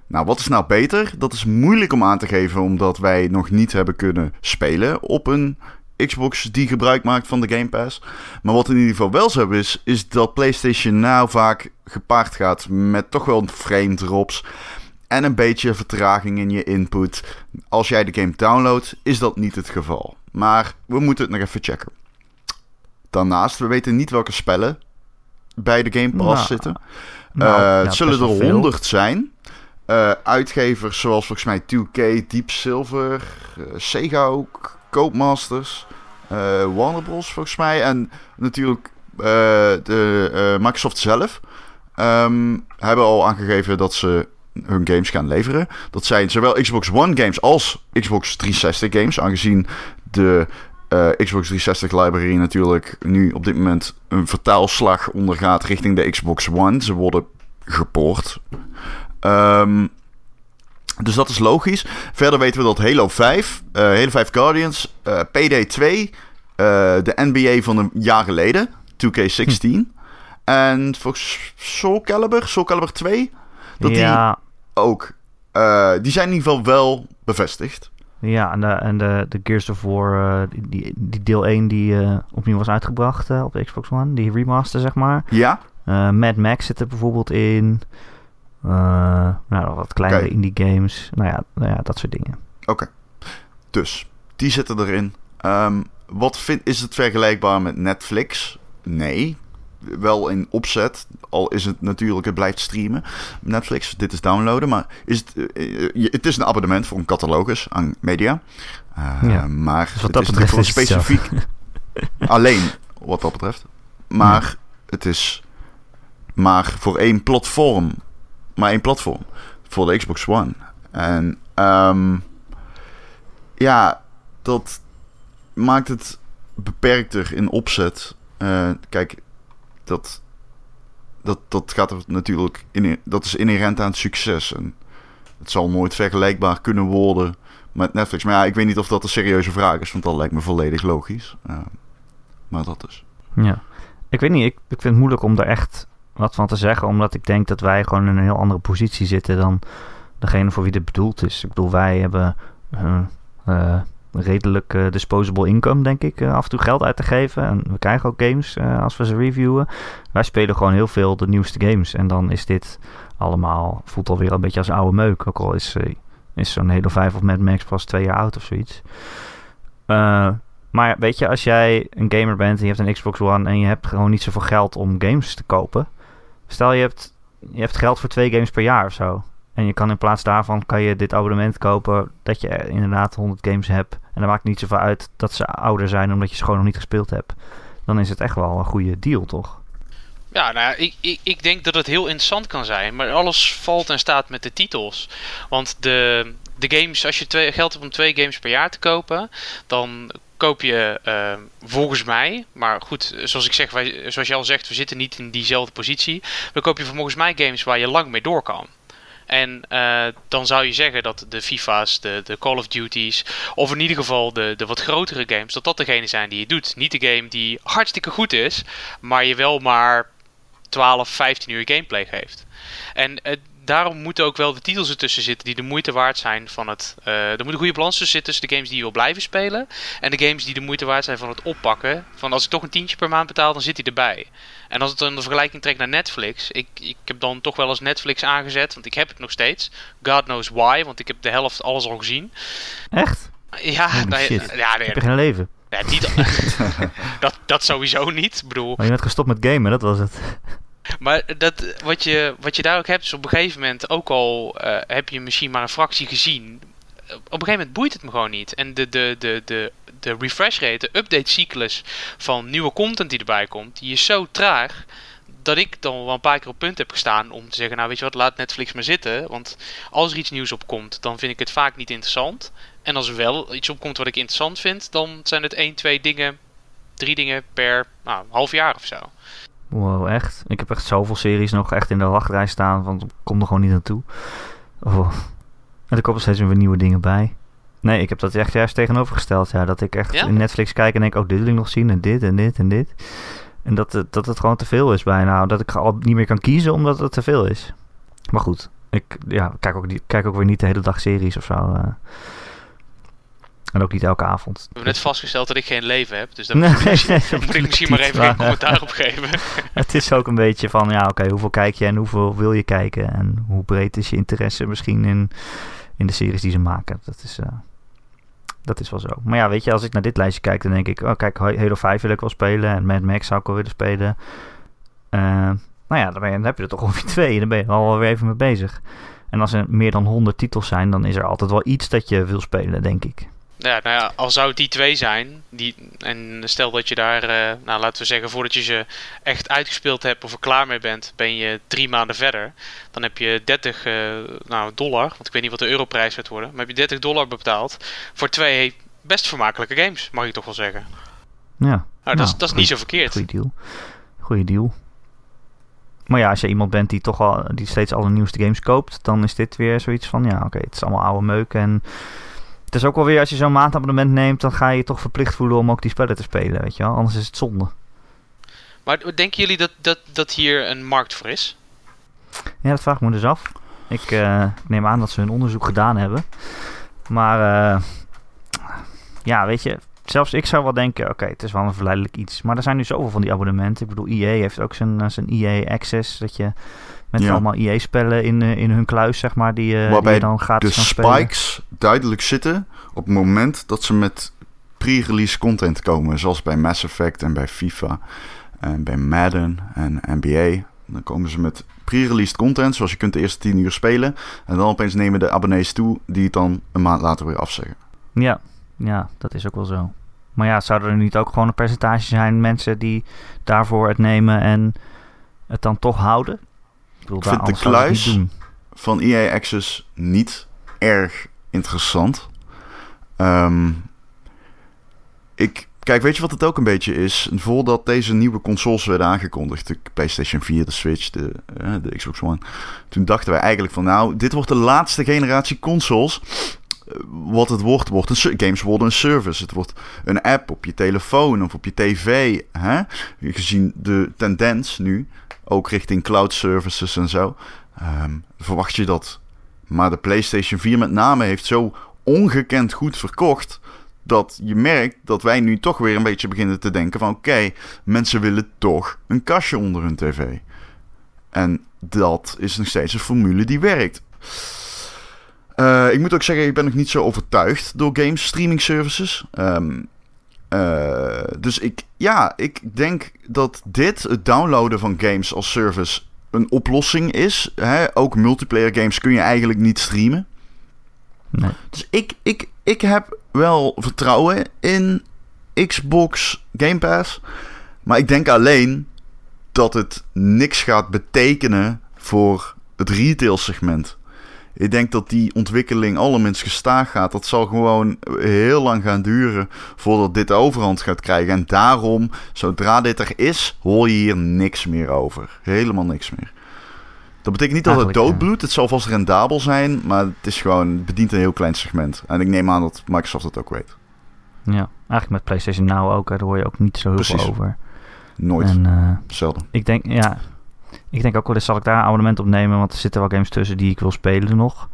Nou, wat is nou beter? Dat is moeilijk om aan te geven, omdat wij nog niet hebben kunnen spelen op een Xbox die gebruik maakt van de Game Pass. Maar wat in ieder geval wel zo is, is dat PlayStation Now vaak gepaard gaat met toch wel frame drops en een beetje vertraging in je input. Als jij de game downloadt, is dat niet het geval. Maar we moeten het nog even checken. Daarnaast, we weten niet welke spellen bij de Game Pass Nou, zitten. Nou, Eh, ja, het zullen er. 100 zijn. Eh, uitgevers zoals volgens mij 2K, Deep Silver, eh, Sega ook, Codemasters, eh Warner Bros. volgens mij. En natuurlijk de, Microsoft zelf ehm, hebben al aangegeven dat ze hun games gaan leveren. Dat zijn zowel Xbox One games als Xbox 360 games. Aangezien de eh, Xbox 360 library natuurlijk nu op dit moment een vertaalslag ondergaat richting de Xbox One. Ze worden gepoord. Ehm, dus dat is logisch. Verder weten we dat Halo 5, eh, Halo 5 Guardians, eh, PD2, eh, de NBA van een jaar geleden, 2K16. En volgens Soul Calibur, Soul Calibur 2, dat die ja, ook. eh, die zijn in ieder geval wel bevestigd. ja, en de, en de, de Gears of War, eh, die, die, deel 1 die eh, opnieuw was uitgebracht op de Xbox One. Die remaster, zeg maar. Ja, Mad Max zit er bijvoorbeeld in. Nou, wat kleinere indie games. Nou ja, nou ja, dat soort dingen. oké. Dus, die zitten erin. Ehm, wat vind, is het vergelijkbaar met Netflix? Nee. Wel in opzet, al is het natuurlijk, het blijft streamen. Netflix, dit is downloaden, maar is het, eh, eh, het is een abonnement voor een catalogus aan media. Eh, Ja. Maar Dus wat het dat is betreft is het specifiek [LAUGHS] Alleen wat dat betreft. Maar het is maar voor één platform. Maar één platform. Voor de Xbox One. En ehm, ja, dat maakt het beperkter in opzet. Kijk, dat, dat, dat gaat natuurlijk in, dat is inherent aan het succes. En het zal nooit vergelijkbaar kunnen worden met Netflix. Maar ja, ik weet niet of dat een serieuze vraag is, want dat lijkt me volledig logisch. Maar dat is. Ja. Ik weet niet, ik, ik vind het moeilijk om daar echt wat van te zeggen. Omdat ik denk dat wij gewoon in een heel andere positie zitten dan degene voor wie dit bedoeld is. Ik bedoel, wij hebben... eh, eh, redelijk eh, disposable income, denk ik, af en toe geld uit te geven. En we krijgen ook games als we ze reviewen. Wij spelen gewoon heel veel de nieuwste games. En dan is dit allemaal, voelt alweer een beetje als oude meuk. Ook al is, is zo'n Halo 5 of Mad Max pas twee jaar oud of zoiets. maar weet je, als jij een gamer bent en je hebt een Xbox One en je hebt gewoon niet zoveel geld om games te kopen. Stel je hebt, je hebt geld voor twee games per jaar of zo. En je kan in plaats daarvan kan je dit abonnement kopen dat je inderdaad 100 games hebt. En dan maakt niet zoveel uit dat ze ouder zijn omdat je ze gewoon nog niet gespeeld hebt. Dan is het echt wel een goede deal, toch? Ja, nou ja, ik, ik, ik denk dat het heel interessant kan zijn. Maar alles valt en staat met de titels. Want de, de games, als je twee, geld hebt om twee games per jaar te kopen, dan koop je uh, volgens mij, maar goed, zoals ik zeg, wij, zoals je al zegt, we zitten niet in diezelfde positie. Dan koop je volgens mij games waar je lang mee door kan. En uh, dan zou je zeggen dat de FIFA's, de, de Call of Duties, of in ieder geval de, de wat grotere games, dat dat degene zijn die je doet. Niet de game die hartstikke goed is, maar je wel maar 12, 15 uur gameplay geeft. En uh, daarom moeten ook wel de titels ertussen zitten die de moeite waard zijn van het. Uh, er moet een goede balans tussen zitten tussen de games die je wil blijven spelen. En de games die de moeite waard zijn van het oppakken. Van als ik toch een tientje per maand betaal, dan zit hij erbij. En als het dan de vergelijking trekt naar Netflix. Ik, ik heb dan toch wel eens Netflix aangezet. Want ik heb het nog steeds. God knows why. Want ik heb de helft alles al gezien. Echt? Ja, nou, ja nee, ik heb geen leven. Ja, niet, [LAUGHS] [LAUGHS] dat, dat sowieso niet. Ik bedoel, maar je bent gestopt met gamen, dat was het. Maar dat, wat, je, wat je daar ook hebt, is op een gegeven moment, ook al uh, heb je misschien maar een fractie gezien, op een gegeven moment boeit het me gewoon niet. En de, de, de, de, de refresh rate, de update cyclus van nieuwe content die erbij komt, die is zo traag dat ik dan wel een paar keer op punt heb gestaan om te zeggen, nou weet je wat, laat Netflix maar zitten. Want als er iets nieuws op komt, dan vind ik het vaak niet interessant. En als er wel iets opkomt wat ik interessant vind, dan zijn het één, twee dingen, drie dingen per nou, half jaar of zo. Wow, echt? Ik heb echt zoveel series nog echt in de wachtrij staan, want ik kom er gewoon niet naartoe. Oh. En er komen steeds weer nieuwe dingen bij. Nee, ik heb dat echt juist tegenovergesteld. Ja, dat ik echt in Netflix kijk en denk, oh, dit wil ik nog zien en dit en dit en dit. En dat het, dat het gewoon te veel is bijna. Dat ik al niet meer kan kiezen omdat het te veel is. Maar goed, ik ja, kijk, ook, kijk ook weer niet de hele dag series of zo. Uh. En ook niet elke avond. We hebben net vastgesteld dat ik geen leven heb. Dus daar moet, ik, misschien maar even geen commentaar op geven. [LAUGHS] het is ook een beetje van, ja oké, hoeveel kijk je en hoeveel wil je kijken? En hoe breed is je interesse misschien in, in de series die ze maken? Dat is, uh, dat is wel zo. Maar ja, weet je, als ik naar dit lijstje kijk, dan denk ik... Oh kijk, Halo 5 wil ik wel spelen. En Mad Max zou ik wel willen spelen. Uh, nou ja, dan, ben je, dan heb je er toch ongeveer twee. Dan ben je al weer even mee bezig. En als er meer dan 100 titels zijn, dan is er altijd wel iets dat je wil spelen, denk ik. Ja, nou ja, al zou het die twee zijn, die, en stel dat je daar, uh, nou laten we zeggen, voordat je ze echt uitgespeeld hebt of er klaar mee bent, ben je drie maanden verder. Dan heb je 30 uh, eh, nou, dollar, want ik weet niet wat de europrijs gaat worden, maar heb je 30 dollar betaald voor twee best vermakelijke games, mag ik toch wel zeggen. Ja. Nou, dat, is, nou, dat is niet zo verkeerd. Goeie deal. Goeie deal. Maar ja, als je iemand bent die toch al die steeds alle nieuwste games koopt, dan is dit weer zoiets van ja, oké, het is allemaal oude meuk en het is ook wel weer als je zo'n maandabonnement neemt, dan ga je je toch verplicht voelen om ook die spellen te spelen, weet je wel. Anders is het zonde. Maar denken jullie dat, dat, dat hier een markt voor is? Ja, dat vraag ik me dus af. Ik uh, neem aan dat ze hun onderzoek gedaan hebben. Maar uh, ja, weet je, zelfs ik zou wel denken, oké, het is wel een verleidelijk iets. Maar er zijn nu zoveel van die abonnementen. Ik bedoel, EA heeft ook zijn, eh, zijn EA Access, dat je met allemaal EA-spellen in, uh, in hun kluis, zeg maar, die, uh, die je dan gratis de spikes duidelijk zitten op het moment dat ze met pre-release content komen. Zoals bij Mass Effect en bij FIFA en bij Madden en NBA. Dan komen ze met pre-released content, zoals je kunt de eerste 10 uur spelen. En dan opeens nemen de abonnees toe die het dan een maand later weer afzeggen. Ja, ja, dat is ook wel zo. Maar ja, zouden er niet ook gewoon een percentage zijn mensen die daarvoor het nemen en het dan toch houden? Ik, vind de kluis van EA Access niet erg interessant. Um, ik, kijk, weet je wat het ook een beetje is? Voordat deze nieuwe consoles werden aangekondigd, de PlayStation 4, de Switch, de, uh, de Xbox One, toen dachten wij eigenlijk van, nou, dit wordt de laatste generatie consoles wat het wordt, wordt een, games worden een service. Het wordt een app op je telefoon of op je tv. Hè? Gezien de tendens nu, ook richting cloud services en zo, um, verwacht je dat. Maar de PlayStation 4 met name heeft zo ongekend goed verkocht dat je merkt dat wij nu toch weer een beetje beginnen te denken van... oké, mensen willen toch een kastje onder hun tv. En dat is nog steeds een formule die werkt. Uh, ik moet ook zeggen, ik ben nog niet zo overtuigd door games streaming services. Um, uh, dus ik, ja, ik denk dat dit, het downloaden van games als service, een oplossing is. Hè? Ook multiplayer games kun je eigenlijk niet streamen. Nee. Dus ik, ik, ik heb wel vertrouwen in Xbox Game Pass. Maar ik denk alleen dat het niks gaat betekenen voor het retail segment. Ik denk dat die ontwikkeling allerminst gestaag gaat. Dat zal gewoon heel lang gaan duren voordat dit overhand gaat krijgen. En daarom, zodra dit er is, hoor je hier niks meer over. Helemaal niks meer. Dat betekent niet dat het doodbloedt. Het zal vast rendabel zijn, maar het is gewoon het bedient een heel klein segment. En ik neem aan dat Microsoft dat ook weet. Ja, eigenlijk met PlayStation Now ook. Daar hoor je ook niet zo heel veel over. Nooit. En, uh, Zelden. Ik denk, ja, ik denk ook wel eens zal ik daar een abonnement op nemen, want er zitten wel games tussen die ik wil spelen nog.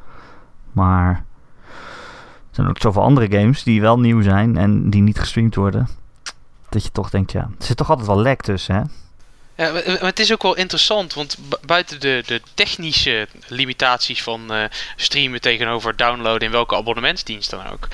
Maar er zijn ook zoveel andere games die wel nieuw zijn en die niet gestreamd worden. Dat je toch denkt, ja, er zit toch altijd wel lek tussen, hè? Ja, maar het is ook wel interessant, want buiten de, de technische limitaties van uh, streamen tegenover downloaden in welke abonnementsdienst dan ook.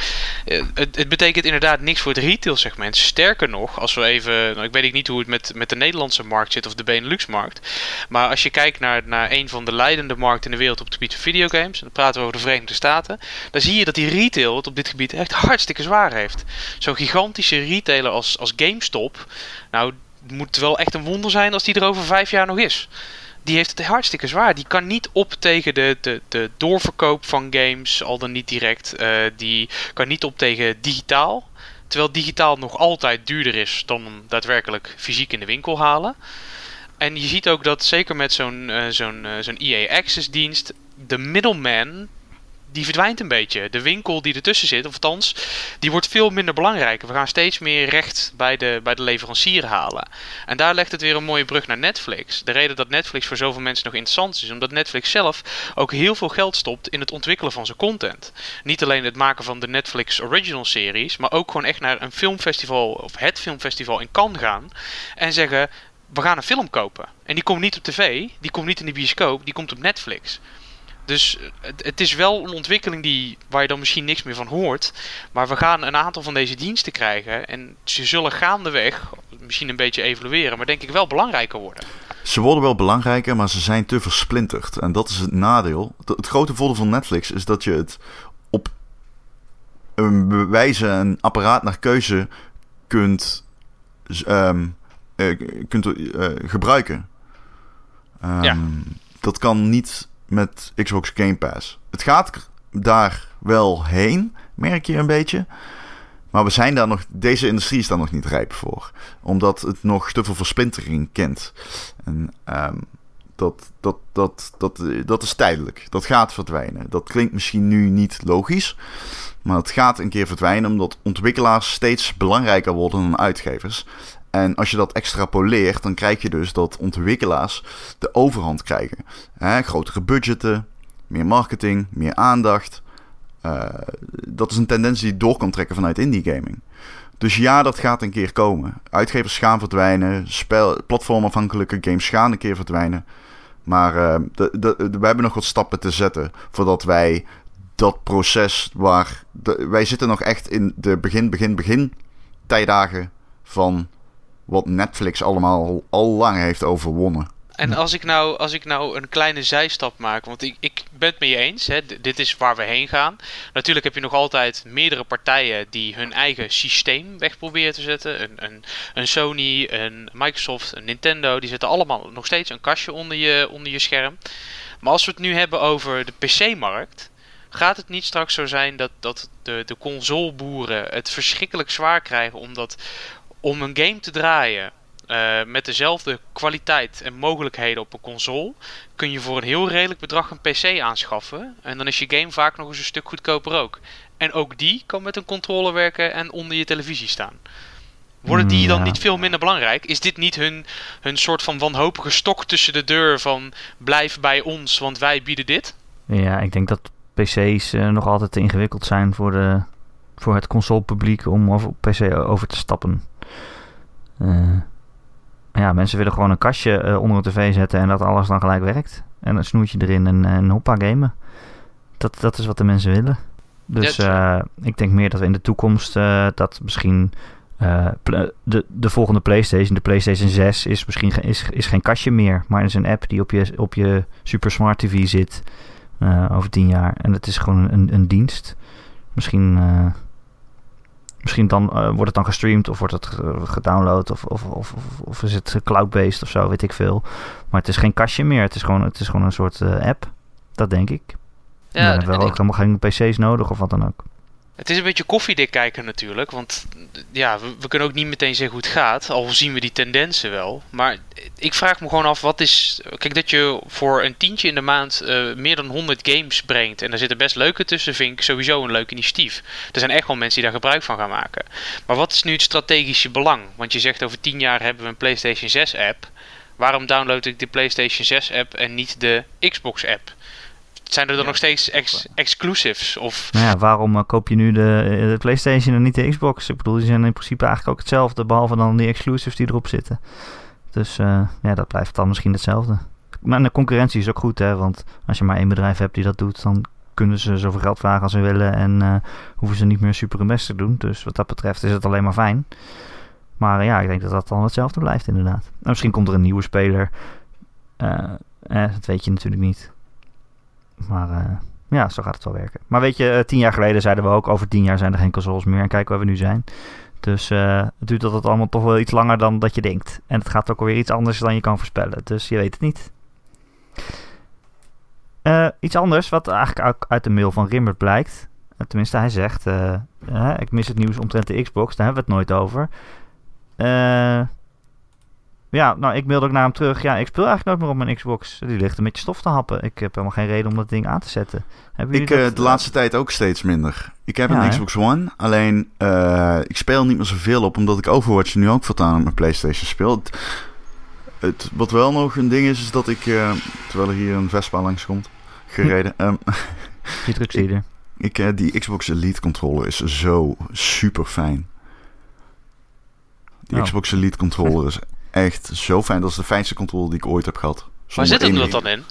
Uh, het, het, betekent inderdaad niks voor het retail segment. Sterker nog, als we even, nou, ik weet niet hoe het met, met de Nederlandse markt zit of de Benelux-markt. Maar als je kijkt naar, naar een van de leidende markten in de wereld op het gebied van videogames, dan praten we over de Verenigde Staten, dan zie je dat die retail het op dit gebied echt hartstikke zwaar heeft. Zo'n gigantische retailer als, als GameStop, nou moet wel echt een wonder zijn als die er over vijf jaar nog is. Die heeft het hartstikke zwaar. Die kan niet op tegen de, de, de doorverkoop van games, al dan niet direct. Uh, die kan niet op tegen digitaal. Terwijl digitaal nog altijd duurder is dan daadwerkelijk fysiek in de winkel halen. En je ziet ook dat zeker met zo'n uh, zo'n uh, zo'n EA Access dienst, de middleman die verdwijnt een beetje. De winkel die ertussen zit, of althans, die wordt veel minder belangrijk. We gaan steeds meer recht bij de, bij de leverancier halen. En daar legt het weer een mooie brug naar Netflix. De reden dat Netflix voor zoveel mensen nog interessant is, omdat Netflix zelf ook heel veel geld stopt in het ontwikkelen van zijn content. Niet alleen het maken van de Netflix original series, maar ook gewoon echt naar een filmfestival of het filmfestival in Cannes gaan en zeggen: we gaan een film kopen. En die komt niet op tv, die komt niet in de bioscoop, die komt op Netflix. Dus het, het, is wel een ontwikkeling die, waar je dan misschien niks meer van hoort. Maar we gaan een aantal van deze diensten krijgen. En ze zullen gaandeweg misschien een beetje evolueren. Maar denk ik wel belangrijker worden. Ze worden wel belangrijker, maar ze zijn te versplinterd. En dat is het nadeel. Het grote voordeel van Netflix is dat je het op een wijze, een apparaat naar keuze kunt, um, kunt uh, gebruiken. Um, ja. Dat kan niet met Xbox Game Pass. Het gaat daar wel heen, merk je een beetje. Maar we zijn daar nog, deze industrie is daar nog niet rijp voor. Omdat het nog te veel versplintering kent. En um, dat, dat, dat, dat, dat is tijdelijk. Dat gaat verdwijnen. Dat klinkt misschien nu niet logisch. Maar het gaat een keer verdwijnen omdat ontwikkelaars steeds belangrijker worden dan uitgevers. En als je dat extrapoleert, dan krijg je dus dat ontwikkelaars de overhand krijgen. Hè, grotere budgetten, meer marketing, meer aandacht. Uh, dat is een tendens die door kan trekken vanuit indie gaming. Dus ja, dat gaat een keer komen. Uitgevers gaan verdwijnen, spel, platformafhankelijke games gaan een keer verdwijnen. Maar de, we hebben nog wat stappen te zetten voordat wij dat proces waar... wij zitten nog echt in de begin, begin, begin tijdagen van wat Netflix allemaal al lang heeft overwonnen. En als ik nou, als ik nou een kleine zijstap maak, want ik, ik ben het met je eens, hè, dit is waar we heen gaan. Natuurlijk heb je nog altijd meerdere partijen die hun eigen systeem weg proberen te zetten. Een, een, een Sony, een Microsoft, een Nintendo, die zetten allemaal nog steeds een kastje onder je, onder je scherm. Maar als we het nu hebben over de PC-markt, gaat het niet straks zo zijn dat, dat de, de consoleboeren het verschrikkelijk zwaar krijgen omdat om een game te draaien uh, met dezelfde kwaliteit en mogelijkheden op een console, kun je voor een heel redelijk bedrag een PC aanschaffen. En dan is je game vaak nog eens een stuk goedkoper ook. En ook die kan met een controller werken en onder je televisie staan. Worden die dan niet veel minder belangrijk? Is dit niet hun, hun soort van wanhopige stok tussen de deur van blijf bij ons, want wij bieden dit? Ja, ik denk dat PC's uh, nog altijd te ingewikkeld zijn voor de voor het consolepubliek om over, op PC over te stappen. Uh, ja, mensen willen gewoon een kastje uh, onder een tv zetten en dat alles dan gelijk werkt. En een snoertje erin en, en hoppa gamen. Dat, dat is wat de mensen willen. Dus uh, ik denk meer dat we in de toekomst dat misschien de, de volgende PlayStation, de PlayStation 6, is misschien is, is geen kastje meer, maar is een app die op je, op je super smart TV zit over tien jaar. En het is gewoon een, een dienst. Misschien Misschien dan uh, wordt het dan gestreamd of wordt het gedownload of, of, of, of, is het cloud-based of zo, weet ik veel. Maar het is geen kastje meer, het is gewoon, het is gewoon een soort uh, app. Dat denk ik. Ja, dan hebben we ook helemaal geen PC's nodig of wat dan ook. Het is een beetje koffiedik kijken natuurlijk. Want ja, we, kunnen ook niet meteen zeggen hoe het gaat. Al zien we die tendensen wel. Maar ik vraag me gewoon af, wat is... Kijk, dat je voor een tientje in de maand uh, meer dan 100 games brengt. En daar zitten best leuke tussen, vind ik sowieso een leuk initiatief. Er zijn echt wel mensen die daar gebruik van gaan maken. Maar wat is nu het strategische belang? Want je zegt over 10 jaar hebben we een PlayStation 6 app. Waarom download ik de PlayStation 6 app en niet de Xbox app? Zijn er dan nog steeds ex exclusives? Of... Nou ja, waarom uh, koop je nu de, eh, de, PlayStation en niet de Xbox? Ik bedoel, die zijn in principe eigenlijk ook hetzelfde, behalve dan die exclusives die erop zitten. Dus uh, ja, dat blijft dan misschien hetzelfde. Maar de concurrentie is ook goed, hè? Want als je maar één bedrijf hebt die dat doet, dan kunnen ze zoveel geld vragen als ze willen en uh, hoeven ze niet meer super hun best te doen. Dus wat dat betreft is het alleen maar fijn. Maar ja, ik denk dat dat dan hetzelfde blijft, inderdaad. En misschien komt er een nieuwe speler. Uh, dat weet je natuurlijk niet. Maar uh, ja, zo gaat het wel werken. Maar weet je, uh, tien jaar geleden zeiden we ook... over tien jaar zijn er geen consoles meer. En kijk waar we nu zijn. Dus uh, het duurt dat allemaal toch wel iets langer dan dat je denkt. En het gaat ook alweer iets anders dan je kan voorspellen. Dus je weet het niet. iets anders, wat eigenlijk ook uit de mail van Rimmert blijkt. tenminste, hij zegt... ik mis het nieuws omtrent de Xbox. Daar hebben we het nooit over. Eh ja, nou, ik mailde ook naar hem terug. Ja, ik speel eigenlijk nooit meer op mijn Xbox. Die ligt een beetje stof te happen. Ik heb helemaal geen reden om dat ding aan te zetten. Hebben ik uh, de laatste tijd ook steeds minder. Ik heb een Xbox One, alleen uh, ik speel niet meer zoveel op, omdat ik Overwatch nu ook voortaan op mijn PlayStation speel. Het, wat wel nog een ding is, is dat ik, uh, terwijl er hier een Vespa langskomt, gereden. um, [LAUGHS] die druk zie je Ik, die Xbox Elite controller is zo super fijn. Die oh. Xbox Elite controller is echt zo fijn. Dat is de fijnste controle die ik ooit heb gehad. Waar zit hem dat dan in?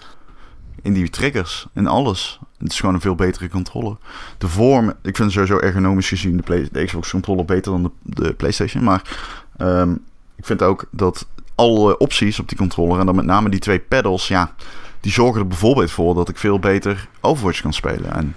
In die triggers, in alles. Het is gewoon een veel betere controller. De vorm, ik vind sowieso ergonomisch gezien de, play, de Xbox controller beter dan de, de PlayStation. Maar um, ik vind ook dat alle opties op die controller, en dan met name die twee pedals, ja, die zorgen er bijvoorbeeld voor dat ik veel beter Overwatch kan spelen. En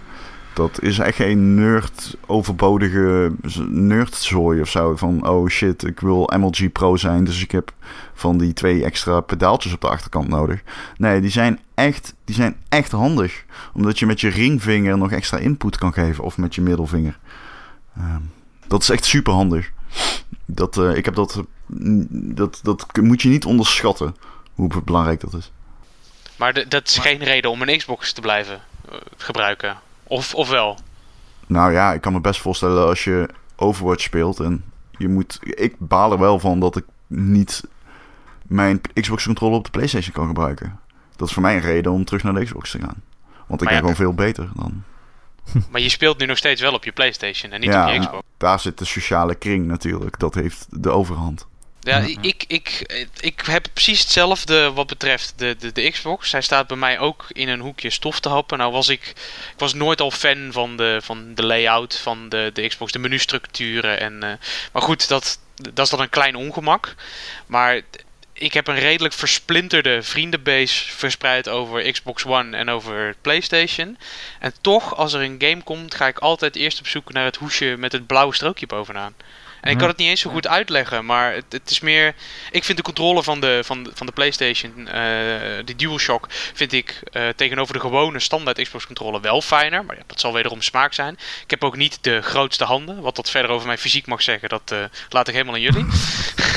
dat is echt geen nerd overbodige nerdzooi of zo. Van oh shit, ik wil MLG Pro zijn, dus ik heb van die twee extra pedaaltjes op de achterkant nodig. Nee, die zijn echt, die zijn echt handig. Omdat je met je ringvinger nog extra input kan geven of met je middelvinger. Uh, dat is echt super handig. Dat, uh, ik heb dat, dat, dat moet je niet onderschatten hoe belangrijk dat is. Maar dat is geen reden om een Xbox te blijven uh, gebruiken. Of, of wel? Nou ja, ik kan me best voorstellen als je Overwatch speelt en je moet... Ik baal er wel van dat ik niet mijn Xbox controller op de PlayStation kan gebruiken. Dat is voor mij een reden om terug naar de Xbox te gaan. Want ik ben gewoon veel beter dan... [LAUGHS] Maar je speelt nu nog steeds wel op je PlayStation en niet op je Xbox. daar zit de sociale kring natuurlijk. Dat heeft de overhand. Ja, ik, ik, ik heb precies hetzelfde wat betreft de, de, de Xbox. Hij staat bij mij ook in een hoekje stof te happen. Nou was ik, ik was nooit al fan van de, van de layout van de, de Xbox, de menustructuren. En, uh, maar goed, dat, dat is dan een klein ongemak. Maar ik heb een redelijk versplinterde vriendenbase verspreid over Xbox One en over PlayStation. En toch, als er een game komt, ga ik altijd eerst op zoek naar het hoesje met het blauwe strookje bovenaan. En ik kan het niet eens zo goed uitleggen, maar het, het is meer... Ik vind de controle van de, van de, van de PlayStation, uh, die DualShock, vind ik uh, tegenover de gewone standaard Xbox controller wel fijner. Maar ja, dat zal wederom smaak zijn. Ik heb ook niet de grootste handen. Wat dat verder over mijn fysiek mag zeggen, dat uh, laat ik helemaal aan jullie.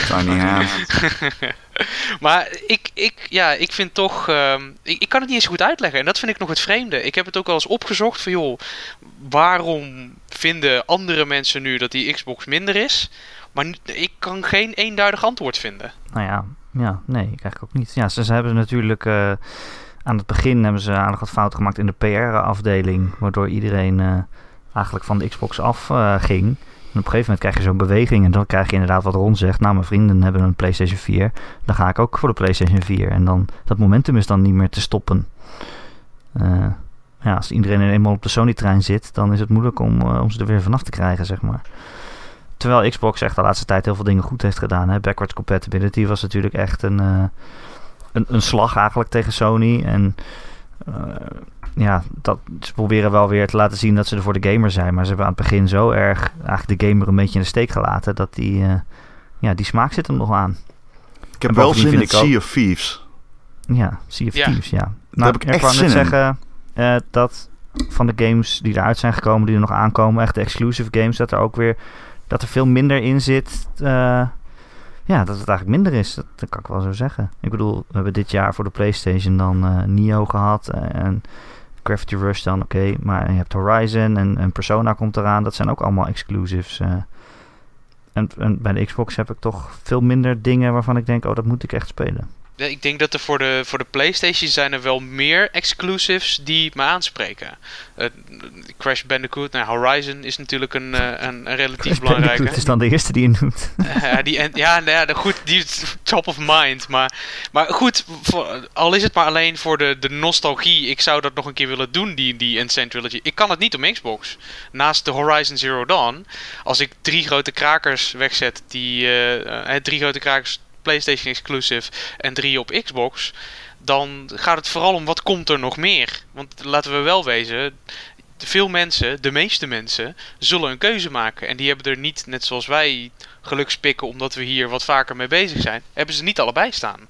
Tiny [LAUGHS] [LAUGHS] maar ik, ik, ja, ik vind toch... Uh, ik, ik kan het niet eens goed uitleggen. En dat vind ik nog het vreemde. Ik heb het ook al eens opgezocht van... joh, waarom vinden andere mensen nu dat die Xbox minder is? Maar ik kan geen eenduidig antwoord vinden. Nou ja, ja nee, ik eigenlijk ook niet. Ja, ze, hebben natuurlijk... Uh, aan het begin hebben ze aardig wat fout gemaakt in de PR-afdeling. Waardoor iedereen... Uh, eigenlijk van de Xbox af eh, ging. En op een gegeven moment krijg je zo'n beweging en dan krijg je inderdaad wat Ron zegt. Nou, mijn vrienden hebben een PlayStation 4. Dan ga ik ook voor de PlayStation 4. En dan, dat momentum is dan niet meer te stoppen. Eh, ja, als iedereen eenmaal op de Sony-trein zit, dan is het moeilijk om, eh, om ze er weer vanaf te krijgen, zeg maar. Terwijl Xbox echt de laatste tijd heel veel dingen goed heeft gedaan. Hè. Backwards compatibility was natuurlijk echt een, eh, een, een slag eigenlijk tegen Sony. En ja, dat, ze proberen wel weer te laten zien dat ze er voor de gamer zijn. Maar ze hebben aan het begin zo erg eigenlijk de gamer een beetje in de steek gelaten. Dat die, eh, ja, die smaak zit er nog aan. Ik heb wel zin in ik Sea of Thieves. Ja, Sea of Ja. Thieves, ja. Nou, heb ik echt wou net zin in. zeggen eh, dat van de games die eruit zijn gekomen, die er nog aankomen, echt de exclusive games, dat er ook weer dat er veel minder in zit. eh, ja, dat het eigenlijk minder is. Dat, dat kan ik wel zo zeggen. Ik bedoel, we hebben dit jaar voor de PlayStation dan eh Nio gehad en Gravity Rush dan, oké. maar je hebt Horizon en, en Persona komt eraan. Dat zijn ook allemaal exclusives. eh. en, en bij de Xbox heb ik toch veel minder dingen waarvan ik denk, oh, dat moet ik echt spelen. Ik denk dat er voor de, voor de PlayStation zijn er wel meer exclusives die me aanspreken. Eh, Crash Bandicoot, nou, Horizon is natuurlijk een, eh, een, een relatief belangrijke. Het is dan de eerste die je noemt. [LAUGHS] ja, die, en, ja, nou ja, de- goed, die is top of mind. Maar, maar goed, voor, al is het maar alleen voor de, de nostalgie. Ik zou dat nog een keer willen doen, die, die Insane Trilogy. Ik kan het niet op Xbox. Naast de Horizon Zero Dawn, als ik drie grote krakers wegzet, die eh, drie grote krakers PlayStation exclusive en drie op Xbox, dan gaat het vooral om wat komt er nog meer. Want laten we wel wezen, veel mensen, de meeste mensen, zullen een keuze maken. En die hebben er niet, net zoals wij, gelukspikken omdat we hier wat vaker mee bezig zijn, hebben ze niet allebei staan.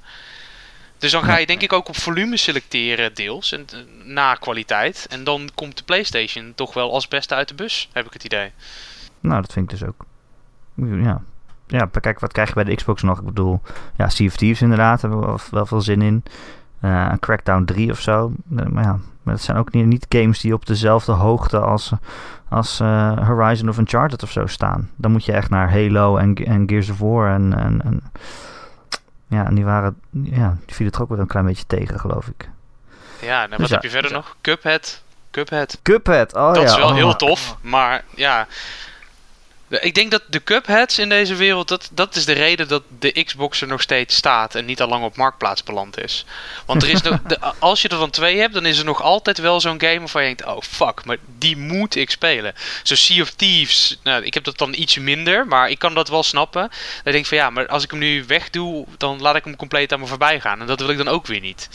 Dus dan ga je denk ik ook op volume selecteren deels, en, eh, na kwaliteit. En dan komt de PlayStation toch wel als beste uit de bus, heb ik het idee. Nou, dat vind ik dus ook. Ja. Ja, kijk, wat krijg je bij de Xbox nog? Ik bedoel, ja, Sea of Thieves inderdaad, hebben we wel, wel veel zin in. Eh, Crackdown 3 of zo. Eh, maar ja, maar dat zijn ook niet, niet games die op dezelfde hoogte als, als eh, Horizon of Uncharted of zo staan. Dan moet je echt naar Halo en, en Gears of War en, en, en ja, en die waren, ja, die vielen er ook weer een klein beetje tegen, geloof ik. Ja, en wat Dus ja, heb je verder dus nog? Cuphead. Cuphead. Cuphead, oh dat ja. is wel oh, heel tof, maar ja. Ik denk dat de Cupheads in deze wereld, dat, dat is de reden dat de Xbox er nog steeds staat en niet al lang op marktplaats beland is. Want er is nog, [LAUGHS] de, als je er dan twee hebt, dan is er nog altijd wel zo'n game waarvan je denkt, oh fuck, maar die moet ik spelen. Zo Sea of Thieves, nou, ik heb dat dan iets minder, maar ik kan dat wel snappen. Dan denk ik van ja, maar als ik hem nu wegdoe, dan laat ik hem compleet aan me voorbij gaan. En dat wil ik dan ook weer niet.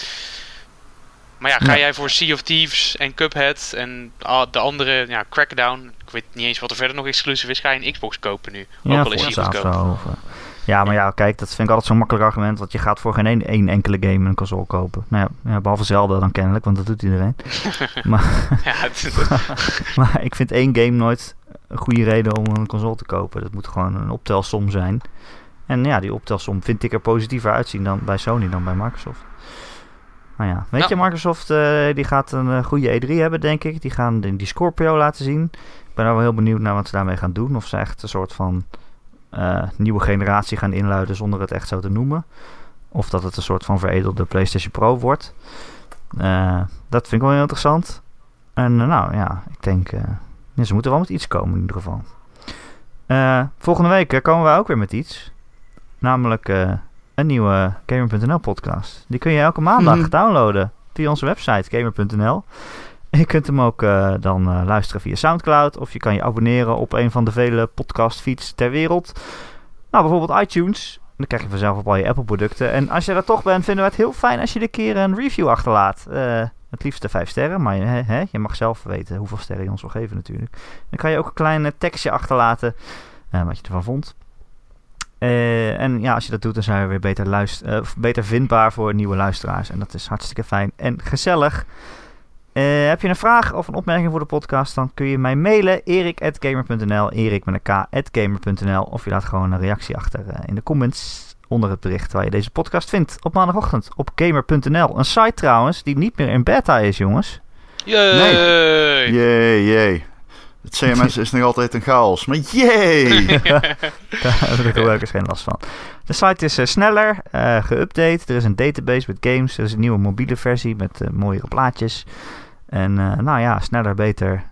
Maar ja, ga jij voor Sea of Thieves en Cuphead en ah, de andere, ja, Crackdown, ik weet niet eens wat er verder nog exclusief is, ga je een Xbox kopen nu. Ook Ja, al is goedkoop. ja, maar ja, kijk, dat vind ik altijd zo'n makkelijk argument. Want je gaat voor geen één, één enkele game een console kopen. Nou ja, ja, behalve Zelda dan kennelijk, want dat doet iedereen. [LAUGHS] maar, [LAUGHS] Ja, [LAUGHS] maar ik vind één game nooit een goede reden om een console te kopen. Dat moet gewoon een optelsom zijn. En ja, die optelsom vind ik er positiever uitzien dan bij Sony dan bij Microsoft. Nou ja, weet Nou. je, Microsoft eh, die gaat een eh, goede E3 hebben, denk ik. Die gaan die, die Scorpio laten zien. Ik ben nou wel heel benieuwd naar wat ze daarmee gaan doen. Of ze echt een soort van eh, nieuwe generatie gaan inluiden zonder het echt zo te noemen. Of dat het een soort van veredelde PlayStation Pro wordt. Dat vind ik wel heel interessant. En nou ja, ik denk... ja, ze moeten wel met iets komen in ieder geval. Volgende week komen wij ook weer met iets. Namelijk een nieuwe Gamer.nl podcast. Die kun je elke maandag Mhm. downloaden via onze website Gamer.nl. Je kunt hem ook eh, dan eh, luisteren via Soundcloud. Of je kan je abonneren op een van de vele podcastfeeds ter wereld. Nou, bijvoorbeeld iTunes. Dan krijg je vanzelf op al je Apple producten. En als je er toch bent, vinden we het heel fijn als je een keer een review achterlaat. Eh, het liefst de vijf sterren, maar je, hè, hè, je mag zelf weten hoeveel sterren je ons wil geven natuurlijk. Dan kan je ook een klein tekstje achterlaten wat je ervan vond. Eh, en ja, als je dat doet, dan zijn we weer beter, luist- eh, beter vindbaar voor nieuwe luisteraars. En dat is hartstikke fijn en gezellig. Eh, heb je een vraag of een opmerking voor de podcast, dan kun je mij mailen. erik.gamer.nl Erik met een k.gamer.nl Of je laat gewoon een reactie achter in de comments onder het bericht waar je deze podcast vindt. Op maandagochtend op gamer.nl. Een site trouwens die niet meer in beta is, jongens. Yay! Jee, jee. Het CMS is nog altijd een chaos, maar jee! [LAUGHS] [LAUGHS] Daar hebben de gebruikers geen last van. De site is eh, sneller, eh geüpdate. Er is een database met games. Er is een nieuwe mobiele versie met eh, mooiere plaatjes. En eh, nou ja, sneller, beter.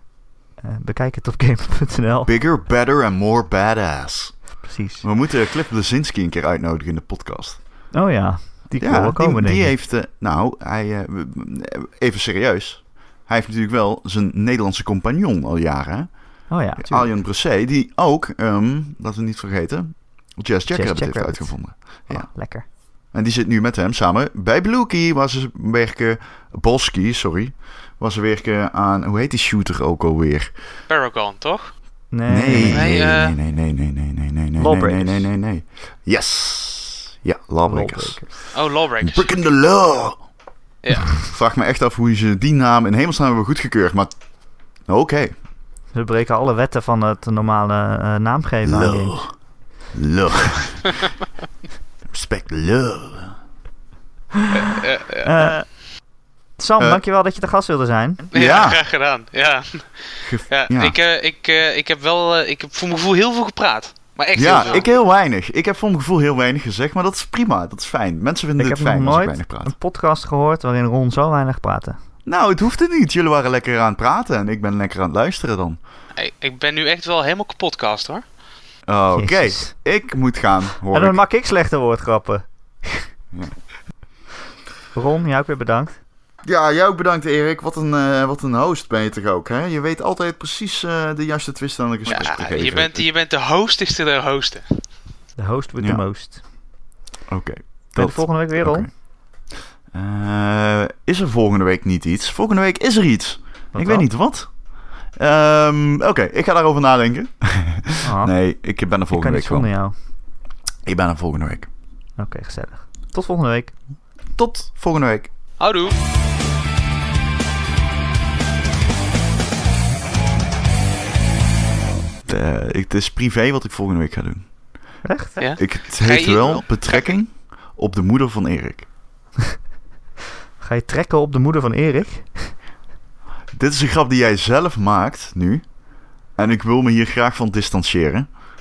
Eh, bekijk het op [LAUGHS] gamer.nl. Bigger, better and more badass. Precies. We moeten Cliff Blazinski een keer uitnodigen in de podcast. Oh ja, die Ja, wel komen, die, die heeft... nou, hij... eh, even serieus. Hij heeft natuurlijk wel zijn Nederlandse compagnon al jaren. hè? Oh ja, tuurlijk. Arjen Bressé, die ook, ehm laten we niet vergeten, Jazz Jackrabbit heeft uitgevonden. Oh, ja. lekker. En die zit nu met hem samen bij Bluekie, waar ze werken... Bolski, sorry. Waar ze werken aan... Hoe heet die shooter ook alweer? Paragon, toch? Nee, Nee, nee, Nee, nee, eh, nee, nee, nee, nee, nee, nee, nee, nee, Lawbreakers. nee, nee, nee. Yes! Ja, Lawbreakers. Lawbreakers. Oh, Lawbreakers. Breaking the law! Ja. [LAUGHS] Vraag me echt af hoe ze die naam in hemelsnaam hebben goedgekeurd, maar... Oké. We breken alle wetten van het normale eh, naamgeven. Law. Law. [LAUGHS] Respect. Eh, eh, Eh, Sam, dankjewel dat je te gast wilde zijn. ja, Ja. graag gedaan. Ja, ja, ja. Ik, eh, ik, eh, ik heb wel, ik heb voor mijn gevoel heel veel gepraat. Maar echt Ja, ik heel weinig. Ik heb voor mijn gevoel heel weinig gezegd, maar dat is prima. Dat is fijn. Mensen vinden Ik het heb fijn als ik nooit weinig praat. een podcast gehoord waarin Ron zo weinig praatte. Nou, het hoeft het niet. Jullie waren lekker aan het praten en ik ben lekker aan het luisteren dan. Hey, ik ben nu echt wel helemaal kapotcast hoor. Oké, ik moet gaan, hoor En dan ik. maak ik slechte woordgrappen. Ja. Ron, jij ook weer bedankt. Ja, jij ook bedankt Erik. Wat een, eh, wat een host ben je toch ook, hè? Je weet altijd precies eh, de juiste twist aan de gesprek te Ja, geven. je, bent, je bent de hostigste der hosten. De host with Ja. the most. Oké. Dat- de volgende week weer, Ron? oké. Eh, is er volgende week niet iets? Volgende week is er iets. Wat ik dan? weet niet wat. Ehm, Oké, ik ga daarover nadenken. Ah, [LAUGHS] Nee, ik ben er ik kan volgende week gewoon. jou. Ik ben er volgende week. Oké, gezellig. Tot volgende week. Tot volgende week. Houdoe. Eh, ik- het is privé wat ik volgende week ga doen. Echt? Ja? Ik, het heeft je- wel betrekking op de moeder van Erik. [LAUGHS] Ga je trekken op de moeder van Erik? Dit is een grap die jij zelf maakt nu. En ik wil me hier graag van distancieren.